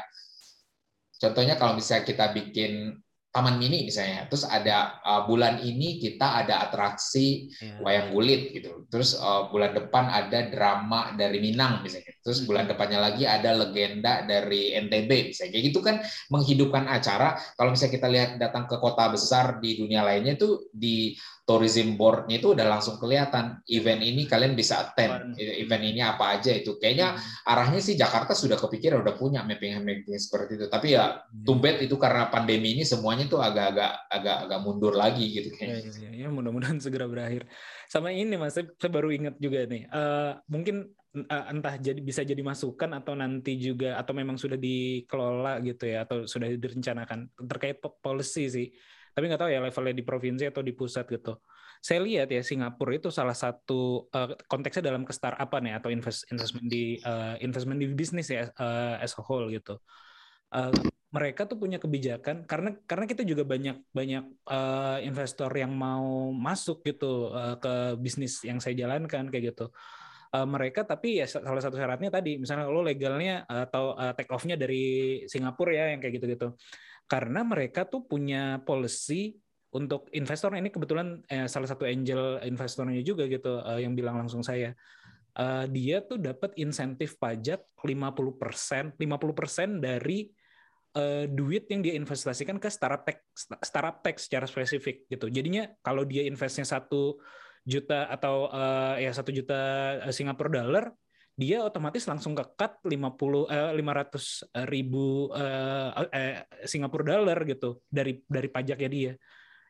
contohnya kalau misalnya kita bikin taman mini misalnya terus ada eh, bulan ini kita ada atraksi Iya. wayang kulit gitu. Terus uh, bulan depan ada drama dari Minang misalnya. Terus bulan depannya lagi ada legenda dari NTB misalnya. Kayak gitu kan menghidupkan acara. Kalau misalnya kita lihat datang ke kota besar di dunia lainnya itu di tourism board-nya itu udah langsung kelihatan event ini kalian bisa attend. Event ini apa aja itu. Kayaknya arahnya sih Jakarta sudah kepikiran udah punya mapping-mapping seperti itu. Tapi ya tumbet itu karena pandemi ini semuanya tuh agak-agak agak-agak mundur lagi gitu Ya, kayaknya. ya, ya, ya, mudah-mudahan segera berakhir. Sama ini mas, saya, baru ingat juga nih. eh, mungkin eh, entah jadi bisa jadi masukan atau nanti juga atau memang sudah dikelola gitu ya atau sudah direncanakan terkait po- policy sih. Tapi nggak tahu ya levelnya di provinsi atau di pusat gitu. Saya lihat ya Singapura itu salah satu eh, konteksnya dalam ke startup nih atau invest, investment di eh, investment di bisnis ya eh, as a whole gitu. Eh, mereka tuh punya kebijakan karena karena kita juga banyak banyak eh, investor yang mau masuk gitu eh, ke bisnis yang saya jalankan kayak gitu. Eh, mereka tapi ya salah satu syaratnya tadi misalnya lo legalnya atau eh, take off-nya dari Singapura ya yang kayak gitu-gitu. Karena mereka tuh punya policy untuk investor ini kebetulan eh, salah satu angel investornya juga gitu eh, yang bilang langsung saya Eh, dia tuh dapat insentif pajak 50%, 50% dari eh, duit yang dia investasikan ke startup tech startup tech secara spesifik gitu. Jadinya kalau dia investnya satu juta atau eh, ya satu juta eh, Singapura dollar, dia otomatis langsung ke cut 50 eh, 500 ribu eh, eh, Singapura dollar gitu dari dari pajaknya dia.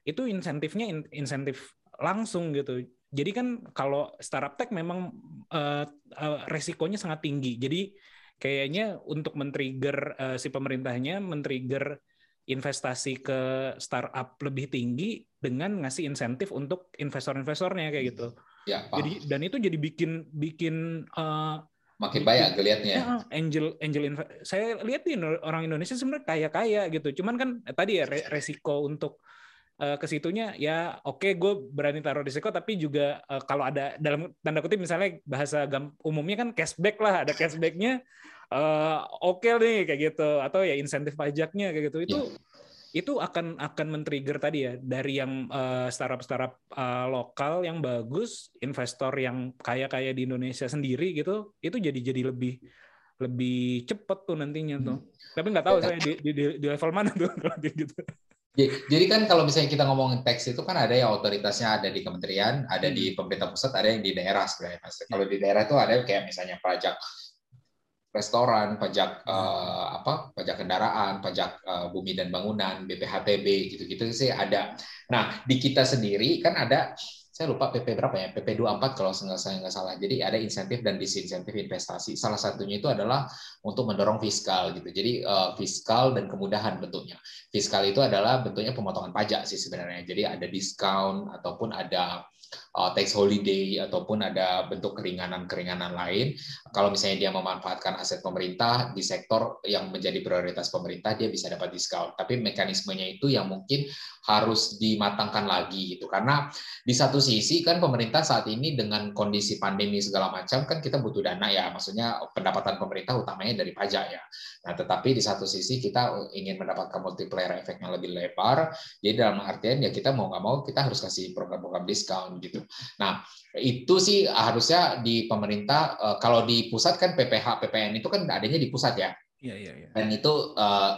Itu insentifnya in- insentif langsung gitu. Jadi kan kalau startup tech memang eh, eh, resikonya sangat tinggi. Jadi kayaknya untuk men-trigger eh, si pemerintahnya men-trigger investasi ke startup lebih tinggi dengan ngasih insentif untuk investor-investornya kayak gitu. Ya, paham. Jadi dan itu jadi bikin bikin eh, makin banyak geliatnya. ya, angel angel saya lihat nih orang Indonesia sebenarnya kaya-kaya gitu. Cuman kan eh, tadi ya re- resiko untuk eh, ke situnya ya oke gue berani taruh risiko tapi juga eh, kalau ada dalam tanda kutip misalnya bahasa gam- umumnya kan cashback lah ada cashbacknya eh, oke nih kayak gitu atau ya insentif pajaknya kayak gitu itu Iya. Itu akan akan men-trigger tadi ya dari yang eh, startup-startup eh, lokal yang bagus, investor yang kaya-kaya di Indonesia sendiri gitu, itu jadi jadi lebih lebih cepet tuh nantinya tuh. Tapi nggak tahu saya di, di, di- di level mana tuh kalau gitu. Jadi kan kalau misalnya kita ngomongin teks itu kan ada yang otoritasnya ada di kementerian, ada di pemerintah pusat, ada yang di daerah sebenarnya mas. Kalau di daerah itu ada kayak misalnya pajak restoran, pajak eh, apa, pajak kendaraan, pajak eh, bumi dan bangunan, BPHTB gitu-gitu sih ada. Nah di kita sendiri kan ada saya lupa PP berapa ya, PP 24 kalau saya nggak salah. Jadi ada insentif dan disinsentif investasi. Salah satunya itu adalah untuk mendorong fiskal gitu. Jadi eh, fiskal dan kemudahan bentuknya. Fiskal itu adalah bentuknya pemotongan pajak sih sebenarnya. Jadi ada diskon ataupun ada uh, tax holiday ataupun ada bentuk keringanan-keringanan lain. Kalau misalnya dia memanfaatkan aset pemerintah di sektor yang menjadi prioritas pemerintah, dia bisa dapat diskon. Tapi mekanismenya itu yang mungkin harus dimatangkan lagi gitu. Karena di satu sisi kan pemerintah saat ini dengan kondisi pandemi segala macam kan kita butuh dana ya. Maksudnya pendapatan pemerintah utamanya dari pajak ya. Nah, tetapi di satu sisi kita ingin mendapatkan multiplier efek yang lebih lebar. Jadi dalam artian ya kita mau nggak mau kita harus kasih program-program diskon gitu. Nah, itu sih harusnya di pemerintah eh, kalau di pusat kan PPH PPN itu kan adanya di pusat ya. Iya iya iya. Dan itu eh,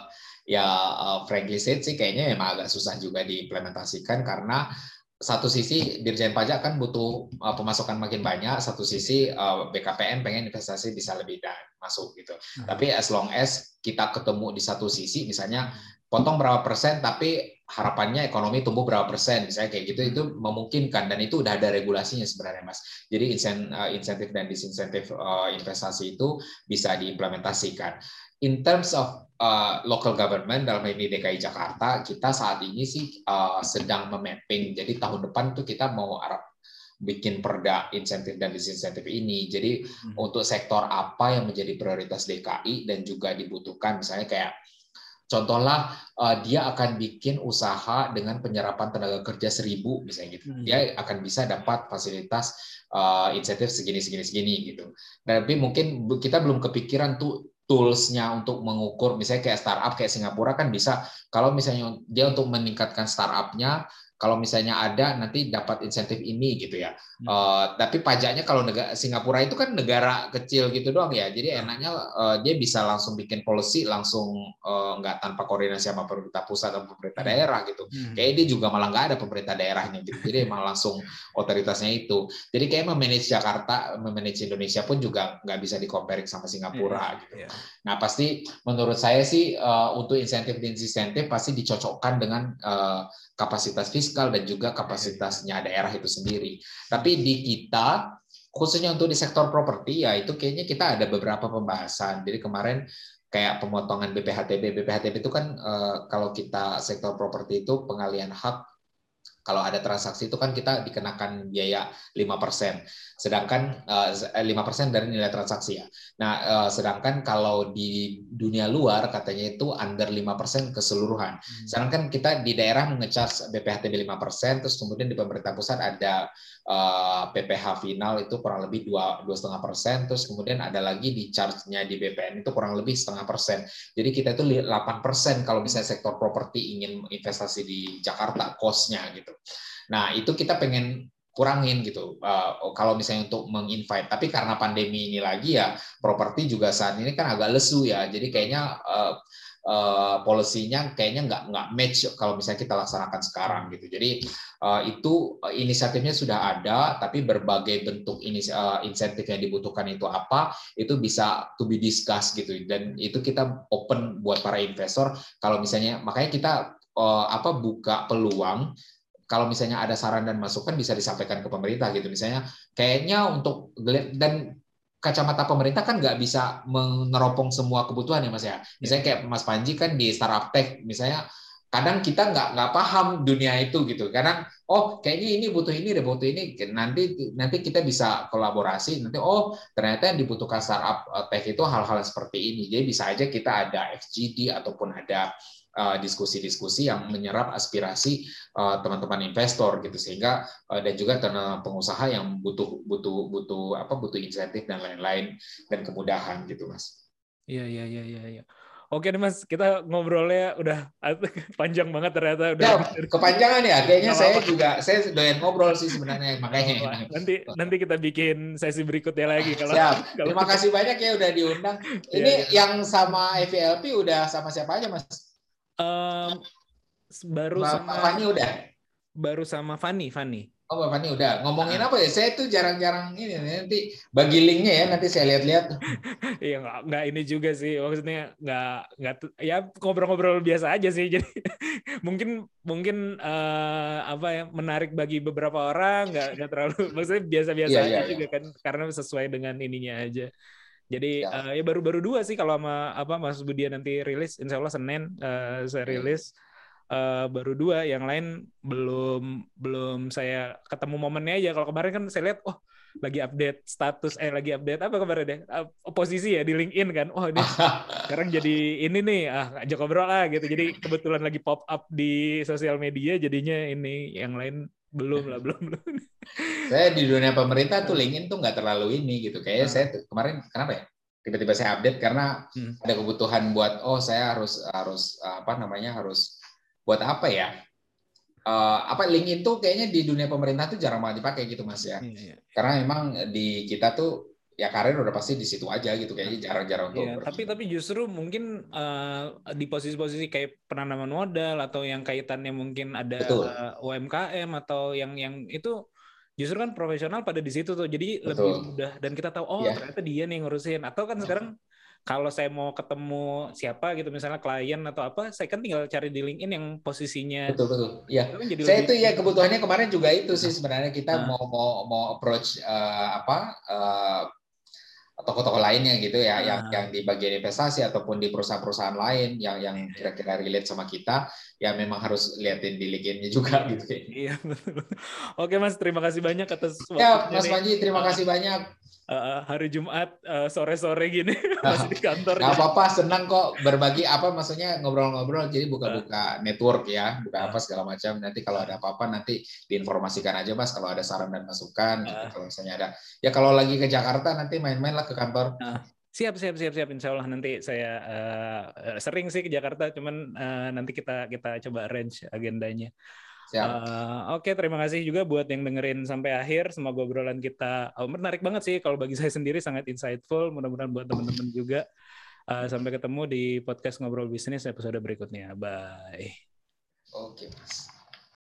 ya eh, frankly said sih kayaknya memang agak susah juga diimplementasikan karena satu sisi Dirjen Pajak kan butuh eh, pemasukan makin banyak, satu sisi eh, BKPN pengen investasi bisa lebih dan masuk gitu. Tapi as long as kita ketemu di satu sisi, misalnya potong berapa persen, tapi harapannya ekonomi tumbuh berapa persen, misalnya kayak gitu itu memungkinkan dan itu udah ada regulasinya sebenarnya mas. Jadi eh, insentif dan disinsentif eh, investasi itu bisa diimplementasikan. In terms of uh, local government dalam ini DKI Jakarta, kita saat ini sih uh, sedang memapping. Jadi tahun depan tuh kita mau arah bikin perda insentif dan disinsentif ini. Jadi untuk sektor apa yang menjadi prioritas DKI dan juga dibutuhkan, misalnya kayak contohlah uh, dia akan bikin usaha dengan penyerapan tenaga kerja seribu misalnya gitu, Hmm. dia akan bisa dapat fasilitas uh, insentif segini segini segini gitu. Tapi mungkin kita belum kepikiran tuh toolsnya untuk mengukur misalnya kayak startup kayak Singapura kan bisa kalau misalnya dia untuk meningkatkan startupnya kalau misalnya ada nanti dapat insentif ini gitu ya. Eh, tapi pajaknya kalau negara Singapura itu kan negara kecil gitu doang ya. Jadi enaknya eh, dia bisa langsung bikin policy langsung eh, nggak tanpa koordinasi sama pemerintah pusat atau pemerintah daerah gitu. Hmm. Kayak dia juga malah nggak ada pemerintah daerahnya gitu. Jadi emang langsung otoritasnya itu. Jadi kayak memanage Jakarta, memanage Indonesia pun juga nggak bisa di-comparing sama Singapura gitu. Iya. Nah, pasti menurut saya sih eh, untuk insentif dan disinsentif pasti dicocokkan dengan eh, kapasitas fiskal dan juga kapasitasnya daerah itu sendiri. Tapi di kita khususnya untuk di sektor properti ya itu kayaknya kita ada beberapa pembahasan. Jadi kemarin kayak pemotongan BPHTB. BPHTB itu kan eh, kalau kita sektor properti itu pengalian hak kalau ada transaksi itu kan kita dikenakan biaya 5%. Sedangkan eh, 5% dari nilai transaksi ya. Nah, eh, sedangkan kalau di dunia luar katanya itu under 5% keseluruhan. Sedangkan kita di daerah mengecas BPHTB 5%, terus kemudian di pemerintah pusat ada eh, PPH final itu kurang lebih dua dua setengah persen, terus kemudian ada lagi di charge-nya di BPN itu kurang lebih setengah persen. Jadi kita itu 8 persen kalau misalnya sektor properti ingin investasi di Jakarta cost-nya gitu. Nah itu kita pengen kurangin gitu. Uh, kalau misalnya untuk menginvite, tapi karena pandemi ini lagi ya properti juga saat ini kan agak lesu ya. Jadi kayaknya uh, uh, polisinya kayaknya nggak nggak match kalau misalnya kita laksanakan sekarang gitu. Jadi uh, itu inisiatifnya sudah ada, tapi berbagai bentuk ini uh, insentif yang dibutuhkan itu apa, itu bisa to be discussed gitu. Dan itu kita open buat para investor. Kalau misalnya makanya kita uh, apa buka peluang kalau misalnya ada saran dan masukan bisa disampaikan ke pemerintah gitu. Misalnya kayaknya untuk dan kacamata pemerintah kan nggak bisa meneropong semua kebutuhan ya mas ya. Misalnya kayak mas Panji kan di startup tech misalnya kadang kita nggak nggak paham dunia itu gitu. Kadang oh kayaknya ini butuh ini deh butuh ini. Nanti nanti kita bisa kolaborasi nanti oh ternyata yang dibutuhkan startup tech itu hal-hal seperti ini. Jadi bisa aja kita ada FGD ataupun ada diskusi-diskusi yang menyerap aspirasi teman-teman investor gitu sehingga dan juga pengusaha yang butuh butuh butuh apa butuh insentif dan lain-lain dan kemudahan gitu mas. Iya iya iya iya. iya. Oke nih Mas, kita ngobrolnya udah panjang banget ternyata udah. Ya, kepanjangan ya. Kayaknya saya juga saya doyan ngobrol sih sebenarnya makanya. Nanti nanti kita bikin sesi berikutnya lagi kalau Siap. kalau Terima kasih banyak ya udah diundang. Iya, Ini iya. yang sama EVLP udah sama siapa aja Mas? Em, baru Mbak sama Fani udah. baru sama Fanny Fanny. Oh Mbak Fani udah. Ngomongin Ah. apa ya? Saya tuh jarang-jarang ini nanti bagi linknya ya nanti saya lihat-lihat. Iya nggak nggak ini juga sih maksudnya nggak nggak ya ngobrol-ngobrol biasa aja sih jadi mungkin mungkin eh, apa ya menarik bagi beberapa orang nggak nggak terlalu maksudnya biasa-biasa Iya, aja iya, juga kan karena sesuai dengan ininya aja jadi Ya. eh, ya baru-baru dua sih kalau sama apa Mas Budia nanti rilis. Insya Allah Senin eh, saya Oke. rilis. Eh, baru dua. Yang lain belum belum saya ketemu momennya aja. Kalau kemarin kan saya lihat oh lagi update status eh lagi update apa kemarin deh? Eh, posisi ya di LinkedIn kan. Oh ini sekarang jadi ini nih. Ah ajak ngobrol lah gitu. Jadi kebetulan lagi pop up di sosial media jadinya ini. Yang lain belum lah belum belum saya di dunia pemerintah tuh LinkedIn tuh nggak terlalu ini gitu. Kayaknya Ah. saya tuh kemarin kenapa ya? Tiba-tiba saya update karena Hmm. ada kebutuhan buat oh saya harus harus apa namanya harus buat apa ya? Eh, apa LinkedIn tuh kayaknya di dunia pemerintah tuh jarang banget dipakai gitu Mas ya. Iya. Karena memang di kita tuh ya karir udah pasti di situ aja gitu kayaknya jarang-jarang untuk Iya, tapi tapi justru mungkin eh, di posisi-posisi kayak penanaman modal atau yang kaitannya mungkin ada Betul. eh, UMKM atau yang yang itu justru kan profesional pada di situ tuh. Jadi lebih Betul. mudah dan kita tahu oh Iya. ternyata dia nih ngurusin. Atau kan sekarang kalau saya mau ketemu siapa gitu misalnya klien atau apa, saya kan tinggal cari di LinkedIn yang posisinya betul betul. Iya. kan jadi Saya lebih- itu ya kebutuhannya kemarin juga itu sih sebenarnya kita Ah. mau mau mau approach eh, apa eh, toko-toko lainnya gitu ya yang Ah. yang di bagian investasi ataupun di perusahaan-perusahaan lain yang yang kira-kira relate sama kita ya memang harus liatin di LinkedIn-nya juga gitu kayaknya. Iya betul. Oke Mas, terima kasih banyak atas Ya, waktunya Mas nih. Panji, terima kasih banyak. Eh, hari Jumat eh, sore-sore gini masih di kantor. Nggak apa-apa, senang kok berbagi apa maksudnya ngobrol-ngobrol. Jadi buka-buka network ya, buka apa segala macam. Nanti kalau ada apa-apa nanti diinformasikan aja Mas kalau ada saran dan masukan. gitu. Kalau misalnya ada, ya kalau lagi ke Jakarta nanti main-main lah ke kantor. Siap, siap, siap, siap. Insya Allah nanti saya eh, sering sih ke Jakarta, cuman eh, nanti kita kita coba arrange agendanya. Siap. Eh, Oke, terima kasih juga buat yang dengerin sampai akhir. Semoga obrolan kita oh, menarik banget sih. Kalau bagi saya sendiri sangat insightful. Mudah-mudahan buat teman-teman juga. Eh, sampai ketemu di podcast ngobrol bisnis episode berikutnya. Bye. Oke, Mas.